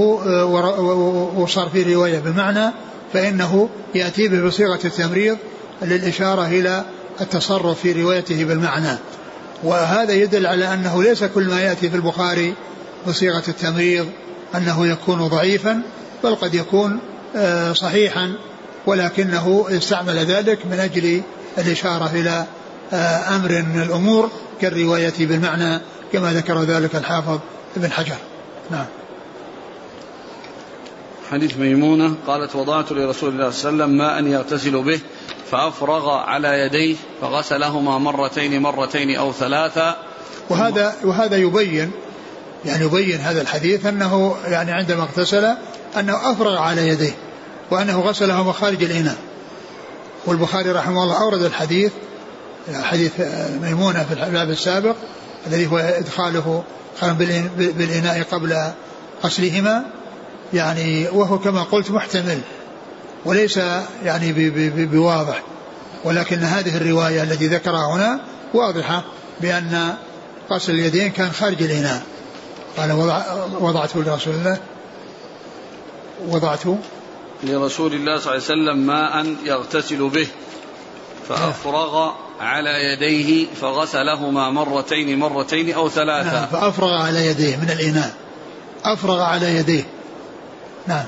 S2: وصار في رواية بالمعنى فإنه يأتي به بصيغة التمريض للإشارة إلى التصرف في روايته بالمعنى. وهذا يدل على أنه ليس كل ما يأتي في البخاري بصيغة التمريض أنه يكون ضعيفا بل قد يكون آه، صحيحا ولكنه استعمل ذلك من أجل الإشارة إلى آه، أمر من الأمور كالرواية بالمعنى كما ذكر ذلك الحافظ ابن حجر. نعم.
S1: حديث ميمونة قالت وضعت لرسول الله صلى الله عليه وسلم ماء يغتسل به فأفرغ على يديه فغسلهما مرتين مرتين أو ثلاثا
S2: وهذا وهذا يبين يعني يبين هذا الحديث أنه يعني عندما اغتسل أنه أفرغ على يديه وأنه غسلهما خارج الإناء. والبخاري رحمه الله أورد الحديث حديث ميمونة في الباب السابق الذي هو إدخاله بالإناء قبل غسلهما. يعني وهو كما قلت محتمل وليس يعني بواضح. ولكن هذه الرواية التي ذكرها هنا واضحة بأن غسل اليدين كان خارج الإناء. قال وضع وضعته لرسول الله. وضعته
S1: لرسول الله صلى الله عليه وسلم ماء يغتسل به فأفرغ على يديه فغسلهما مرتين مرتين أو ثلاثة. نعم
S2: فأفرغ على يديه من الإناء. أفرغ على يديه. نعم.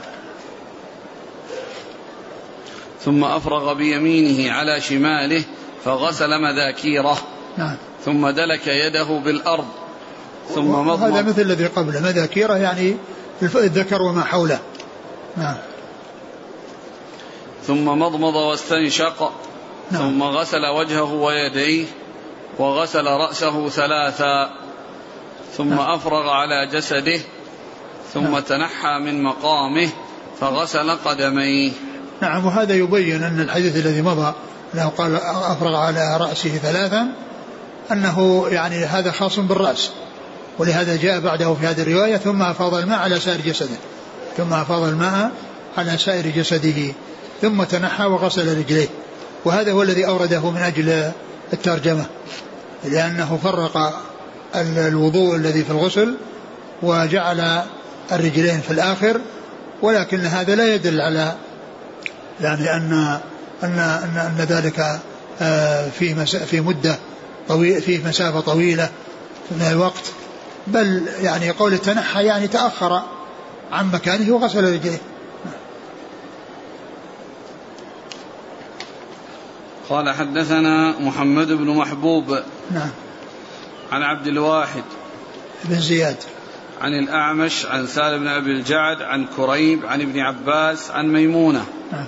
S1: ثم أفرغ بيمينه على شماله فغسل مذاكيره. نعم. ثم دلك يده بالأرض. ثم مضمض.
S2: هذا مثل الذي قبله. مذاكيره يعني الذكر وما حوله. نعم.
S1: ثم مضمض واستنشق. نعم. ثم غسل وجهه ويديه وغسل رأسه ثلاثا. ثم نعم. أفرغ على جسده ثم. تنحى من مقامه فغسل قدميه
S2: نعم وهذا يبين أن الحديث الذي مضى أنه قال أفرغ على رأسه ثلاثا أنه يعني هذا خاص بالرأس ولهذا جاء بعده في هذه الرواية ثم أفاض الماء على سائر جسده ثم أفاض الماء على سائر جسده ثم تنحى وغسل رجليه وهذا هو الذي أورده من أجل الترجمة لأنه فرق الوضوء الذي في الغسل وجعل الرجلين في الآخر ولكن هذا لا يدل على يعني أن أن أن, أن ذلك آه، في في مدة طويلة في مسافة طويلة من الوقت. بل يعني قول التنحى يعني تأخر عن مكانه وغسل رجليه.
S1: قال حدثنا محمد بن محبوب
S2: نعم.
S1: عن عبد الواحد
S2: بن زياد.
S1: عن الأعمش عن سالم بن أبي الجعد عن كريب عن ابن عباس عن ميمونة. نعم.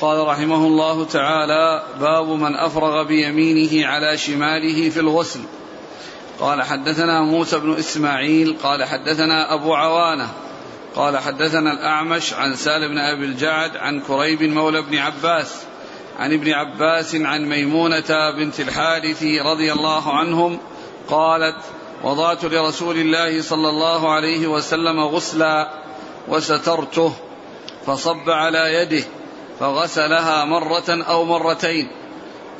S1: قال رحمه الله تعالى باب من أفرغ بيمينه على شماله في الغسل. قال حدثنا موسى بن إسماعيل قال حدثنا أبو عوانة قال حدثنا الأعمش عن سالم بن أبي الجعد عن كريب مولى بن عباس عن ابن عباس عن ميمونة بنت الحارث رضي الله عنهم قالت وضعت لرسول الله صلى الله عليه وسلم غسلا وسترته فصب على يده فغسلها مرة أو مرتين.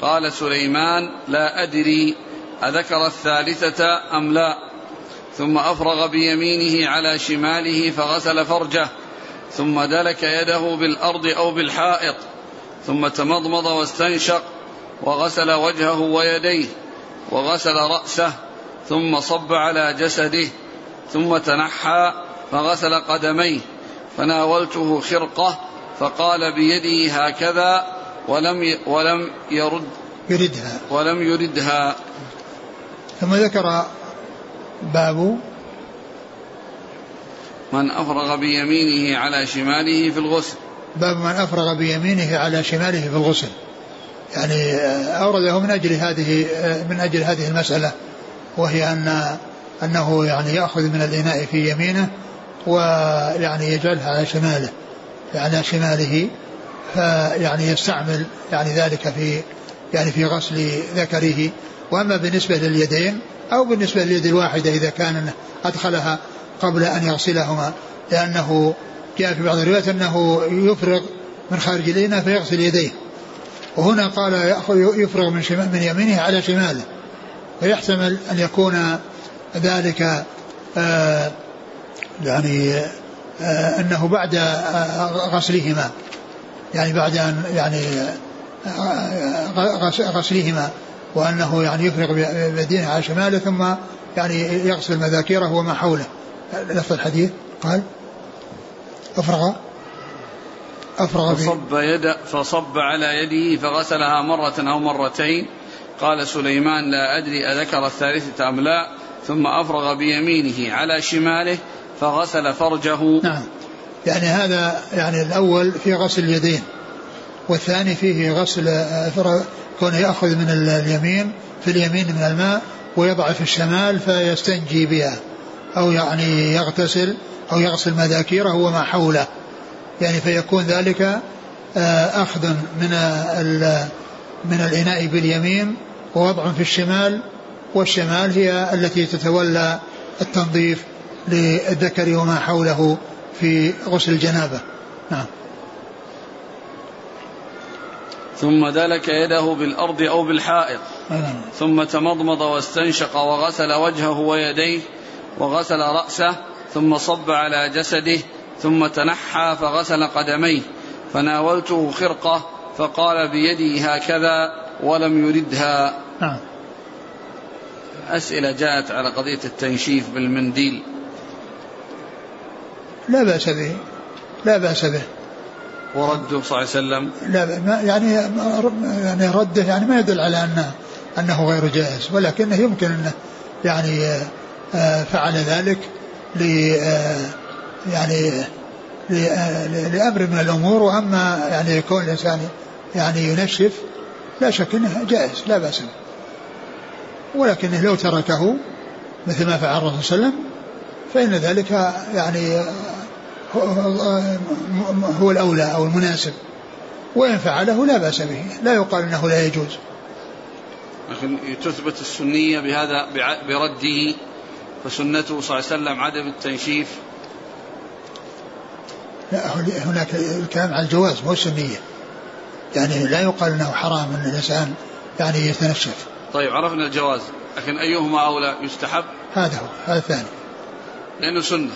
S1: قال سليمان لا أدري أذكر الثالثة أم لا؟ ثم أفرغ بيمينه على شماله فغسل فرجه ثم دلك يده بالأرض أو بالحائط ثم تمضمض واستنشق وغسل وجهه ويديه وغسل رأسه ثم صب على جسده ثم تنحى فغسل قدميه. فناولته خرقة فقال بيده هكذا ولم ولم يرد
S2: يردها.
S1: ولم يردها.
S2: ثم ذكر باب
S1: من أفرغ بيمينه على شماله في الغسل.
S2: باب من أفرغ بيمينه على شماله في الغسل. يعني أورده من أجل هذه من أجل هذه المسألة. وهي أن أنه يعني يأخذ من الإناء في يمينه ويعني يجعلها على شماله على شماله فيعني يستعمل يعني ذلك في يعني في غسل ذكره. وأما بالنسبة لليدين أو بالنسبة لليد الواحدة إذا كان أدخلها قبل أن يغسلهما لأنه جاء في بعض الروايات أنه يفرغ من خارج الإناء فيغسل يديه. وهنا قال يأخذ يفرغ من شمال من يمينه على شماله. فيحتمل أن يكون ذلك آه يعني آه أنه بعد آه غسلهما. يعني بعد أن يعني غسلهما. وأنه يعني يفرغ بيديه على شماله ثم يعني يغسل مذاكيره وما حوله. لفظ الحديث قال أفرغ أفرغ
S1: فصب يد فصب على يده فغسلها مرة أو مرتين قال سليمان لا أدري أذكر الثالثة أم لا. ثم أفرغ بيمينه على شماله فغسل فرجه.
S2: نعم. يعني هذا يعني الأول في غسل اليدين والثاني فيه غسل كونه يأخذ من اليمين في اليمين من الماء ويضع في الشمال فيستنجي بها أو يعني يغتسل أو يغسل مذاكيره وما حوله. يعني فيكون ذلك آه، أخذ من من الإناء باليمين ووضع في الشمال والشمال هي التي تتولى التنظيف للذكر وما حوله في غسل الجنابة. نعم.
S1: ثم دلك يده بالأرض أو بالحائط. نعم. ثم تمضمض واستنشق وغسل وجهه ويديه وغسل رأسه ثم صب على جسده ثم تنحى فغسل قدميه. فناولته خرقة فقال بيدي هكذا ولم يردها. نعم. أسئلة جاءت على قضية التنشيف بالمنديل.
S2: لا بأس به. لا بأس به.
S1: ورده صلى الله عليه وسلم.
S2: لا يعني يعني رده يعني ما يدل على انه أنه غير جائز ولكنه يمكن انه يعني آه، فعل ذلك ل آه، يعني لأمر من الأمور. وأما يعني يكون الإنسان يعني ينشف لا شك أنه جائز لا بأس به. ولكنه لو تركه مثل ما فعل الرسول صلى الله عليه وسلم فإن ذلك يعني هو الأولى أو المناسب. وإن فعله لا بأس به لا يقال إنه لا يجوز.
S1: لكن تثبت السنية بهذا برده فسنته صلى الله عليه وسلم عدم التنشيف.
S2: لا هناك الكلام على الجواز مو السنية. يعني لا يقال إنه حرام إن الإنسان يعني يتنشف
S1: طيب عرفنا الجواز لكن أيهما أولى يستحب؟
S2: هذا هو هذا الثاني.
S1: لأنه سنة.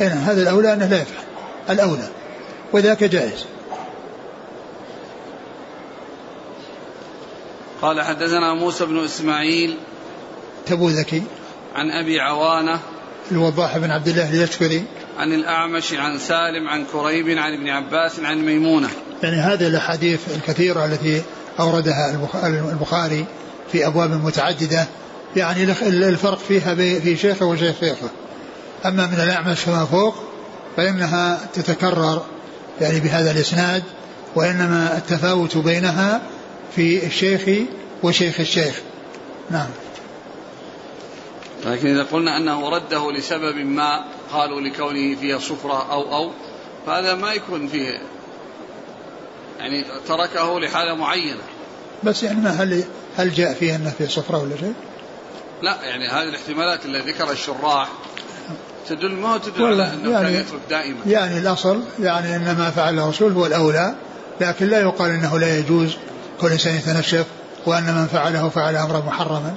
S2: اي نعم هذا الأولى أنه لا يفعل. الأولى وذاك جائز.
S1: قال حدثنا موسى بن إسماعيل
S2: تبو ذكي
S1: عن أبي عوانة
S2: الوضاح بن عبد الله اليشكري.
S1: عن الأعمش عن سالم عن كريب عن ابن عباس عن ميمونة.
S2: يعني هذه الأحاديث الكثيرة التي أوردها البخاري في أبواب متعددة. يعني الفرق فيها في شيخه وشيخ شيخه. أما من الأعمش فما فوق فإنها تتكرر يعني بهذا الإسناد وإنما التفاوت بينها في الشيخ وشيخ الشيخ. نعم.
S1: لكن إذا قلنا أنه رده لسبب ما قالوا لكونه فيها صفرة أو أو فهذا ما يكون فيه يعني تركه لحالة معينة.
S2: بس يعني ما هل هل جاء فيه أنه في صفرة ولا شيء؟
S1: لا يعني هذه الاحتمالات التي ذكرها الشراح تدل ما تدل على إنه يعني كان يترك دائما.
S2: يعني الأصل يعني ان ما فعله الرسول هو الأولى لكن لا يقال إنه لا يجوز كل إنسان يتنشف وأن من فعله فعل أمرا محرما.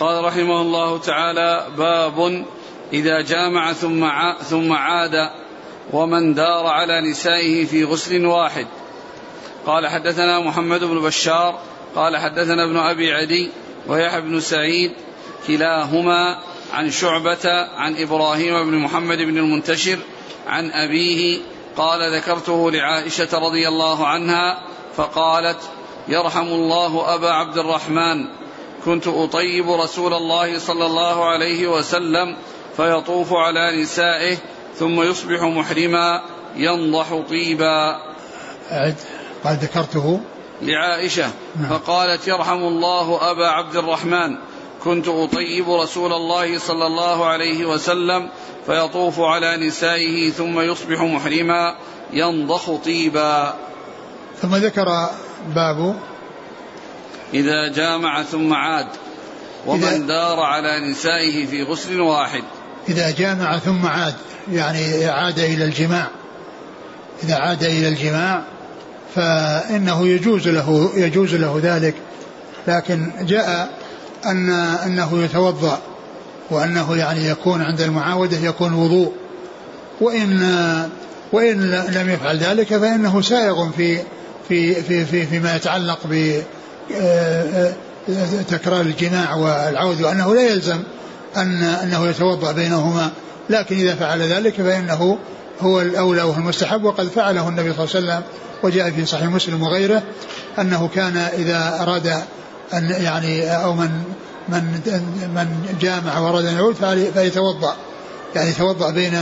S1: قال رحمه الله تعالى باب إذا جامع ثم ثم عاد ومن دار على نسائه في غسل واحد. قال حدثنا محمد بن بشار قال حدثنا ابن أبي عدي ويحيى بن سعيد كلاهما عن شعبة عن إبراهيم بن محمد بن المنتشر عن أبيه قال ذكرته لعائشة رضي الله عنها فقالت يرحم الله أبا عبد الرحمن. كنت أطيب رسول الله صلى الله عليه وسلم فيطوف على نسائه ثم يصبح محرما ينضح طيبا.
S2: قال ذكرته
S1: لعائشة نعم. فقالت يرحم الله أبا عبد الرحمن كنت أطيب رسول الله صلى الله عليه وسلم فيطوف على نسائه ثم يصبح محرما ينضخ طيبا.
S2: ثم ذكر باب.
S1: إذا جامع ثم عاد ومن دار على نسائه في غسل واحد.
S2: إذا جامع ثم عاد يعني عاد إلى الجماع. إذا عاد إلى الجماع فإنه يجوز له يجوز له ذلك. لكن جاء أن أنه يتوضأ وأنه يعني يكون عند المعاودة يكون وضوء. وإن وإن لم يفعل ذلك فإنه سائغ في في في في فيما يتعلق ب تكرار الجماع والعود وأنه لا يلزم أن أنه يتوضأ بينهما. لكن إذا فعل ذلك فإنه هو الأولى وهو المستحب وقد فعله النبي صلى الله عليه وسلم وجاء في صحيح مسلم وغيره أنه كان إذا أراد أن يعني أو من من من جامع وأراد أن يعود فليتوضأ. يعني يتوضأ بين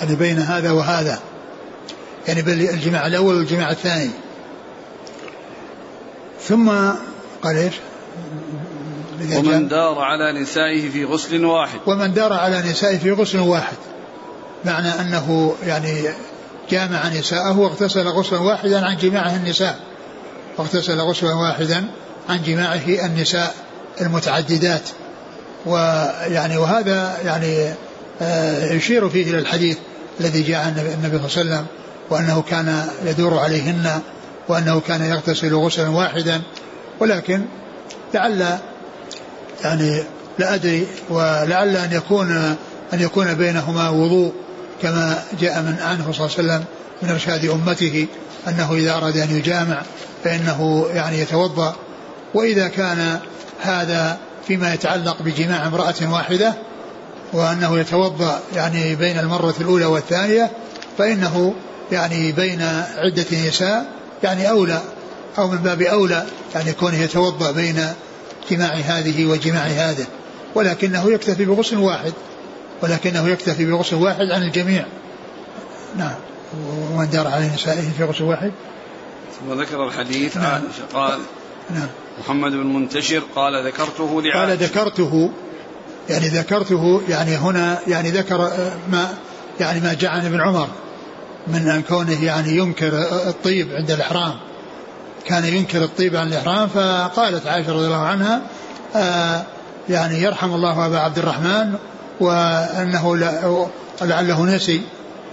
S2: يعني بين هذا وهذا. يعني بين الجماع الأول والجماع الثاني. ثم قال إيش؟
S1: ومن دار على نسائه في غسل واحد.
S2: ومن دار على نسائه في غسل واحد. معنى أنه يعني جامع نساءه واغتسل غسلا واحدا عن جماعة النساء. واغتسل غسلا واحدا عن جماعة النساء المتعددات. ويعني وهذا يعني آه، يشير فيه إلى الحديث الذي جاء عن النبي صلى الله عليه وسلم وأنه كان يدور عليهن وأنه كان يغتسل غسلا واحدا. ولكن لعل يعني لا أدري ولعل أن يكون أن يكون بينهما وضوء. كما جاء من عنه صلى الله عليه وسلم من إرشاد أمته أنه إذا أراد أن يجامع فإنه يعني يتوضأ. وإذا كان هذا فيما يتعلق بجماع امرأة واحدة وأنه يتوضأ يعني بين المرة الأولى والثانية فإنه يعني بين عدة نساء يعني أولى أو من باب أولى يعني كونه يتوضأ بين جماع هذه وجماع هذا. ولكنه يكتفي بغسل واحد. ولكنه يكتفي بغسل واحد عن الجميع. نعم. ومن دار على نسائه في غسل واحد.
S1: ثم ذكر الحديث نعم. عائشة قال نعم. محمد بن منتشر قال ذكرته لعائشة.
S2: قال ذكرته. يعني ذكرته يعني هنا يعني ذكر ما يعني ما جاء عن ابن عمر من أن كونه يعني ينكر الطيب عند الإحرام. كان ينكر الطيب عن الإحرام فقالت عائشة رضي الله عنها آه يعني يرحم الله أبا عبد الرحمن وأنه لعله نسي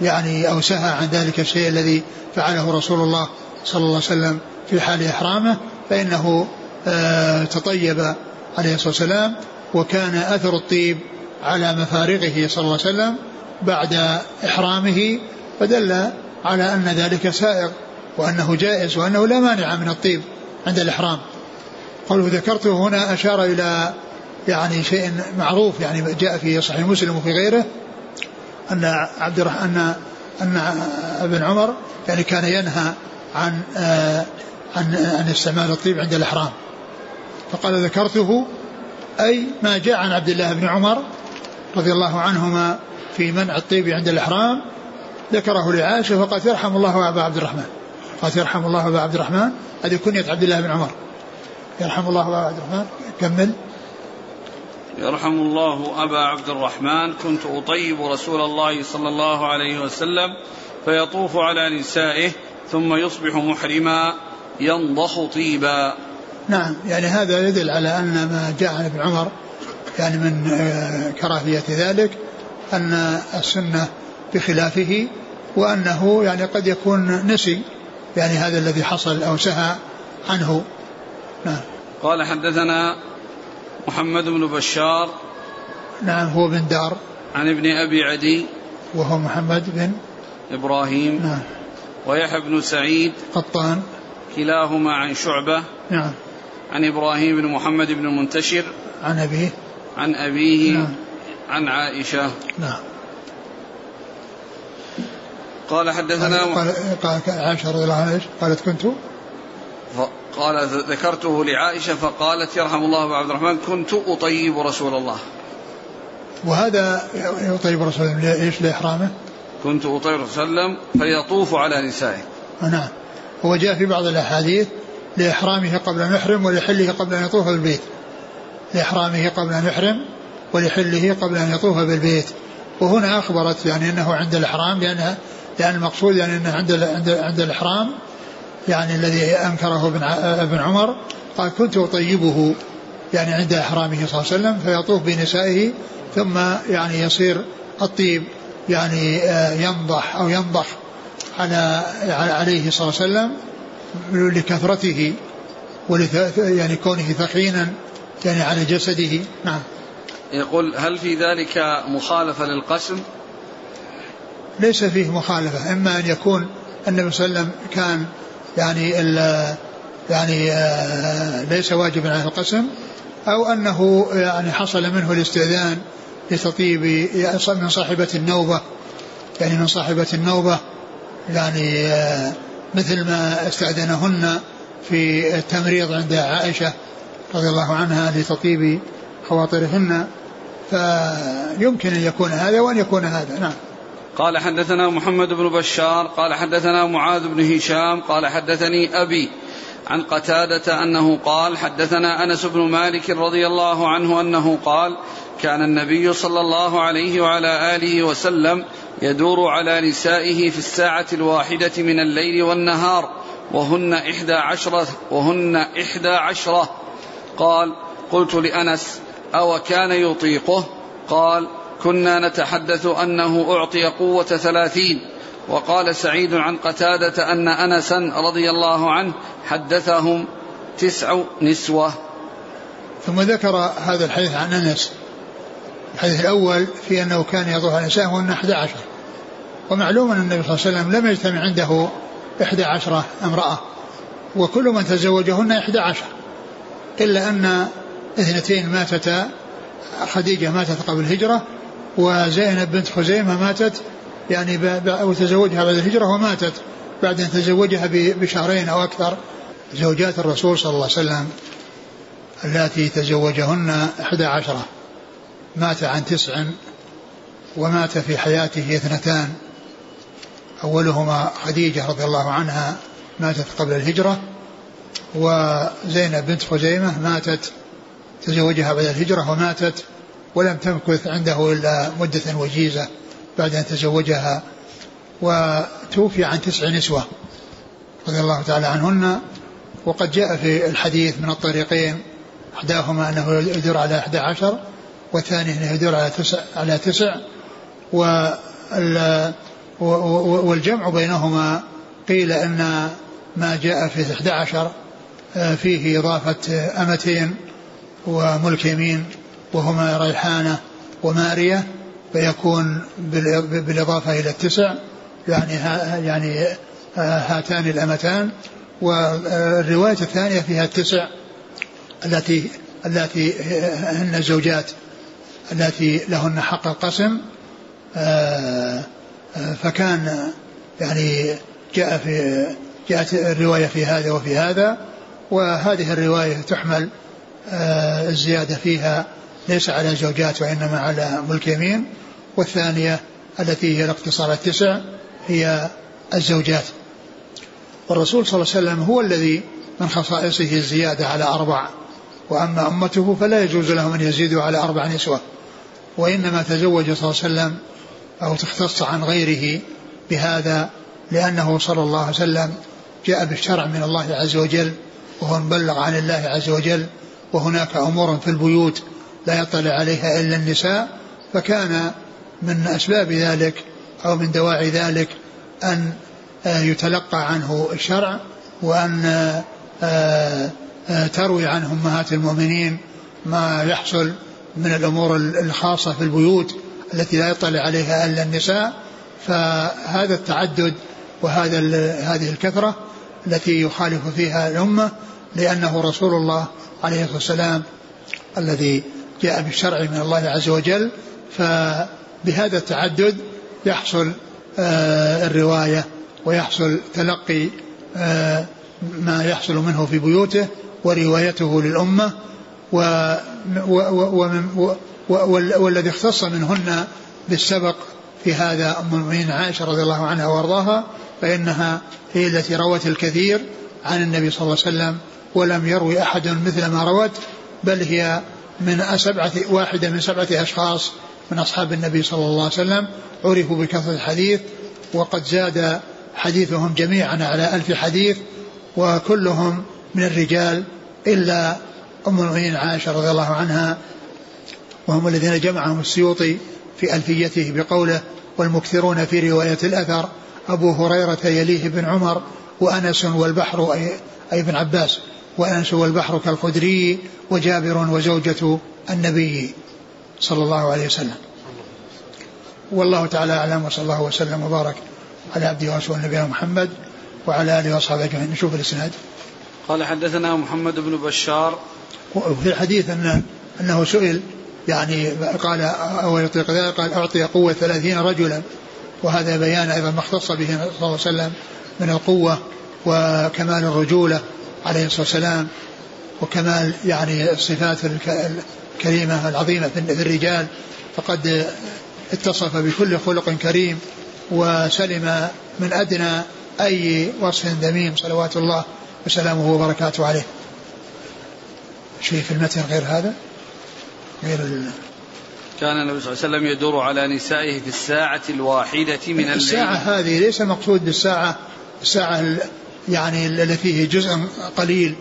S2: يعني أو سهى عن ذلك الشيء الذي فعله رسول الله صلى الله عليه وسلم في حال إحرامه فإنه آه، تطيب عليه الصلاة والسلام وكان أثر الطيب على مفارقه صلى الله عليه وسلم بعد إحرامه فدل على أن ذلك سائغ وأنه جائز وأنه لا مانع من الطيب عند الإحرام. قوله ذكرته هنا أشار إلى يعني شيء معروف يعني جاء في صحيح مسلم وفي غيره أن عبد أن أن ابن عمر يعني كان ينهى عن آه، عن عن استعمال الطيب عند الإحرام. فقال ذكرته أي ما جاء عن عبد الله بن عمر رضي الله عنهما في منع الطيب عند الإحرام ذكره لعائشة فقالت يرحم الله أبا عبد الرحمن. قالت يرحم الله أبا عبد الرحمن هذه كنية عبد الله بن عمر. يرحم الله أبا عبد الرحمن كمل.
S1: يرحم الله أبا عبد الرحمن. كنت أطيب رسول الله صلى الله عليه وسلم فيطوف على نسائه ثم يصبح محرما ينضخ طيبا.
S2: نعم يعني هذا يدل على أن ما جاء عن ابن عمر يعني من آه، كراهية ذلك أن السنة بخلافه وأنه يعني قد يكون نسي يعني هذا الذي حصل أو سهى عنه.
S1: نعم. قال حدثنا محمد بن بشار
S2: نعم هو بن دار.
S1: عن ابن أبي عدي
S2: وهو محمد بن
S1: إبراهيم
S2: نعم.
S1: ويحيى بن سعيد
S2: قطان.
S1: كلاهما عن شعبة
S2: نعم.
S1: عن إبراهيم بن محمد بن المنتشر
S2: عن أبيه.
S1: عن أبيه نعم. عن عائشة.
S2: نعم.
S1: قال حدثنا
S2: قال, قال عائشة رضي الله عنها قالت كنت
S1: قال ذكرته لعائشة فقالت يرحم الله أبا عبد الرحمن كنت أطيب رسول الله.
S2: وهذا يطيب رسول الله إيش لإحرامه؟
S1: كنت أطيب رسول الله فيطوف على نسائه.
S2: نعم. هو جاء في بعض الأحاديث لإحرامه قبل أن يحرم ولحله قبل أن يطوف بالبيت. لإحرامه قبل أن يحرم ولحله قبل أن يطوف بالبيت. وهنا أخبرت يعني أنه عند الإحرام لأن لأن المقصود يعني أنه عند عند عند الإحرام يعني الذي أنكره ابن ابن عمر قال كنت أطيبه يعني عند إحرامه صلى الله عليه وسلم فيطوف بنسائه ثم يعني يصير الطيب يعني آه، ينضح أو ينضح على عليه صلى الله عليه وسلم لكثرته ولث يعني كونه ثقينا يعني على جسده. نعم.
S1: يقول هل في ذلك مخالفة للقسم؟
S2: ليس فيه مخالفة إما أن يكون النبي صلى الله عليه وسلم كان يعني يعني آه، ليس واجبا على القسم أو أنه يعني حصل منه الاستئذان لتطيب من صاحبة النوبة يعني من صاحبة النوبة يعني آه، مثل ما استأذنهن في التمريض عند عائشة رضي الله عنها لتطيب خواطرهن فيمكن أن يكون هذا وأن يكون هذا. نعم.
S1: قال حدثنا محمد بن بشار قال حدثنا معاذ بن هشام قال حدثني أبي عن قتادة أنه قال حدثنا أنس بن مالك رضي الله عنه أنه قال كان النبي صلى الله عليه وعلى آله وسلم يدور على نسائه في الساعة الواحدة من الليل والنهار وهن إحدى عشرة وهن إحدى عشرة. قال قلت لأنس أو كان يطيقه؟ قال كنا نتحدث أنه أعطي قوة ثلاثين. وقال سعيد عن قتادة أن أنسا رضي الله عنه حدثهم تسع نسوة.
S2: ثم ذكر هذا الحديث عن أنس. الحديث الأول في أنه كان يضوح على نساء وأن 11 ومعلوم أن النبي صلى الله عليه وسلم لم يجتمع عنده 11 امرأة. وكل من تزوجهن 11 إلا أن اثنتين ماتتا خديجة ماتت قبل الهجرة وزينب بنت خزيمة ماتت يعني وتزوجها بعد الهجرة وماتت بعد أن تزوجها بشهرين أو أكثر. زوجات الرسول صلى الله عليه وسلم اللاتي تزوجهن إحدى عشرة مات عن تسع ومات في حياته اثنتان. أولهما خديجة رضي الله عنها ماتت قبل الهجرة وزينب بنت خزيمة ماتت تزوجها بعد الهجرة وماتت. ولم تمكث عنده إلا مدة وجيزة بعد أن تزوجها وتوفي عن تسع نسوة رضي الله تعالى عنهن. وقد جاء في الحديث من الطريقين إحداهما أنه يدور على إحدى عشر والثاني أنه يدور على تسع على تسع. والجمع بينهما قيل أن ما جاء في 11 آه، فيه إضافة أمتين وملك يمين. وهما ريحانة ومارية فيكون بالإضافة إلى التسع يعني يعني آه، هاتان الأمتان. والرواية الثانية فيها التسع التي التي هن الزوجات التي لهن حق القسم. آه، فكان يعني جاء في جاءت الرواية في هذا وفي هذا. وهذه الرواية تحمل آه، الزيادة فيها ليس على زوجات وإنما على ملك يمين. والثانية التي هي الاقتصار التسع هي الزوجات. والرسول صلى الله عليه وسلم هو الذي من خصائصه الزيادة على أربع وأما أمته فلا يجوز لهم أن يزيدوا على أربع نسوة. وإنما تزوج صلى الله عليه وسلم أو تختص عن غيره بهذا لأنه صلى الله عليه وسلم جاء بالشرع من الله عز وجل وهو مبلغ عن الله عز وجل وهناك أمور في البيوت لا يطلع عليها إلا النساء فكان من أسباب ذلك أو من دواعي ذلك أن آه، يتلقى عنه الشرع وأن آه، آه، تروي عنه أمهات المؤمنين ما يحصل من الأمور الخاصة في البيوت التي لا يطلع عليها إلا النساء. فهذا التعدد وهذا هذه الكثرة التي يخالف فيها الأمة لأنه رسول الله عليه الصلاة والسلام الذي جاء بالشرع من الله عز وجل فبهذا التعدد يحصل آه، الرواية ويحصل تلقي آه، ما يحصل منه في بيوته وروايته للأمة والذي اختص منهن بالسبق في هذا أم المؤمنين عائشة رضي الله عنها وأرضاها فإنها هي التي روت الكثير عن النبي صلى الله عليه وسلم ولم يروي أحد مثل ما روت بل هي من سبعة واحدة من سبعة أشخاص من أصحاب النبي صلى الله عليه وسلم عرفوا بكثرة الحديث وقد زاد حديثهم جميعا على ألف حديث وكلهم من الرجال إلا أم المؤمنين عائشة رضي الله عنها وهم الذين جمعهم السيوطي في ألفيته بقوله والمكثرون في رواية الأثر أبو هريرة يليه بن عمر وأنس والبحر أي, أي ابن عباس. وأنس والبحر كالخدري وجابر وزوجة النبي صلى الله عليه وسلم. والله تعالى أعلم وصلى الله وسلم وبارك على عبده ورسوله نبينا محمد وعلى آله وأصحابه أجمعين. نشوف الإسناد.
S1: قال حدثنا محمد بن بشار.
S2: وفي الحديث أن أنه سئل يعني قال أو يطيق ذلك؟ قال أعطي قوة ثلاثين رجلا. وهذا بيان أيضا ما اختص به صلى الله عليه وسلم من القوة وكمال الرجولة. عليه الصلاة والسلام وكمال يعني الصفات الكريمة العظيمة في الرجال فقد اتصف بكل خلق كريم وسلم من أدنى أي وصف ذميم صلوات الله وسلامه وبركاته عليه. شيء في المتن غير هذا؟ غير ال...
S1: كان النبي صلى الله عليه وسلم يدور على نسائه في الساعة الواحدة من الليل.
S2: الساعة هذه ليس مقصود بالساعة الساعة يعني التي فيه جزء قليل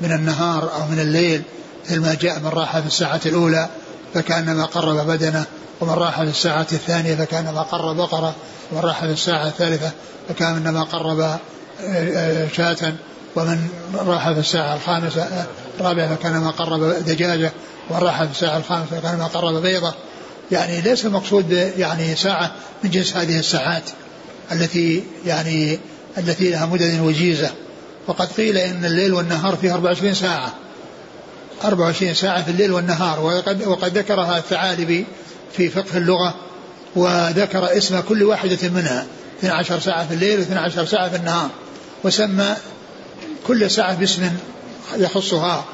S2: من النهار أو من الليل مثل ما جاء من راح في الساعة الأولى فكأنما قرب بدنه ومن راح في الساعة الثانية فكأنما قرب بقرة ومن راح في الساعة الثالثة فكأنما قرب آه، آه، شاة ومن راح في الساعة الخامسة آه، الرابعة فكأنما قرب دجاجة ومن راح في الساعة الخامسة فكأنما قرب بيضة. يعني ليس المقصود يعني ساعة من جنس هذه الساعات التي يعني التي لها مدد وجيزة. وقد قيل إن الليل والنهار فيه 24 ساعة. 24 ساعة في الليل والنهار. وقد, وقد ذكرها الثعالبي في فقه اللغة وذكر اسم كل واحدة منها. 12 ساعة في الليل و12 ساعة في النهار. وسمى كل ساعة باسم يخصها.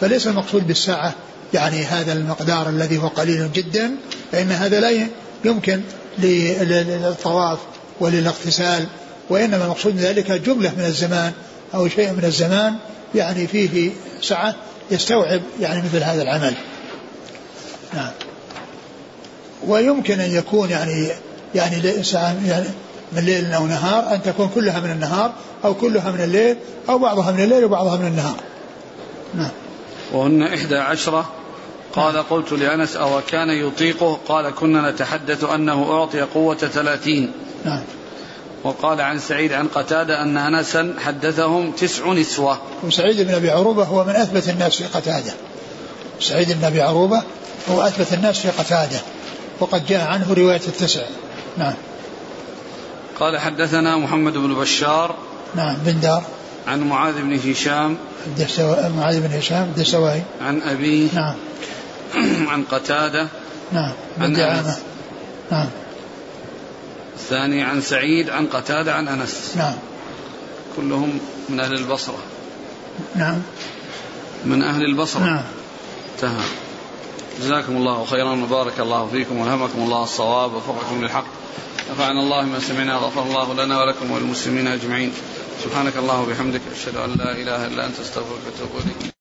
S2: فليس المقصود بالساعة يعني هذا المقدار الذي هو قليل جدا فإن هذا لا يمكن للطواف وللاغتسال. وإنما المقصود من ذلك جملة من الزمان أو شيء من الزمان يعني فيه سعة يستوعب يعني مثل هذا العمل. نعم. ويمكن أن يكون يعني يعني ساعة يعني من ليل أو نهار أن تكون كلها من النهار أو كلها من الليل أو بعضها من الليل وبعضها من النهار.
S1: نعم. وهن إحدى عشرة. قال. قلت لأنس أو كان يطيقه؟ قال كنا نتحدث أنه أعطي قوة ثلاثين. نعم. وقال عن سعيد عن قتادة أن أنسا حدثهم تسع نسوة.
S2: وسعيد بن أبي عروبة هو من أثبت الناس في قتادة. سعيد بن أبي عروبة هو أثبت الناس في قتادة. وقد جاء عنه رواية التسع. نعم.
S1: قال حدثنا محمد بن بشار
S2: نعم بن دار.
S1: عن معاذ بن هشام
S2: معاذ بن هشام الدسوائي
S1: عن أبيه
S2: نعم.
S1: عن قتادة
S2: نعم عن دعامة. نعم.
S1: الثاني عن سعيد عن قتادة عن أنس.
S2: نعم.
S1: كلهم من أهل البصرة.
S2: نعم.
S1: من أهل البصرة.
S2: نعم.
S1: انتهى. جزاكم الله خيرا وبارك الله فيكم وألهمكم الله الصواب ووفقكم للحق. نفعنا الله ما سمعنا غفر الله لنا ولكم وللمسلمين أجمعين. سبحانك اللهم وبحمدك أشهد أن لا إله إلا أنت أستغفرك وأتوب إليك.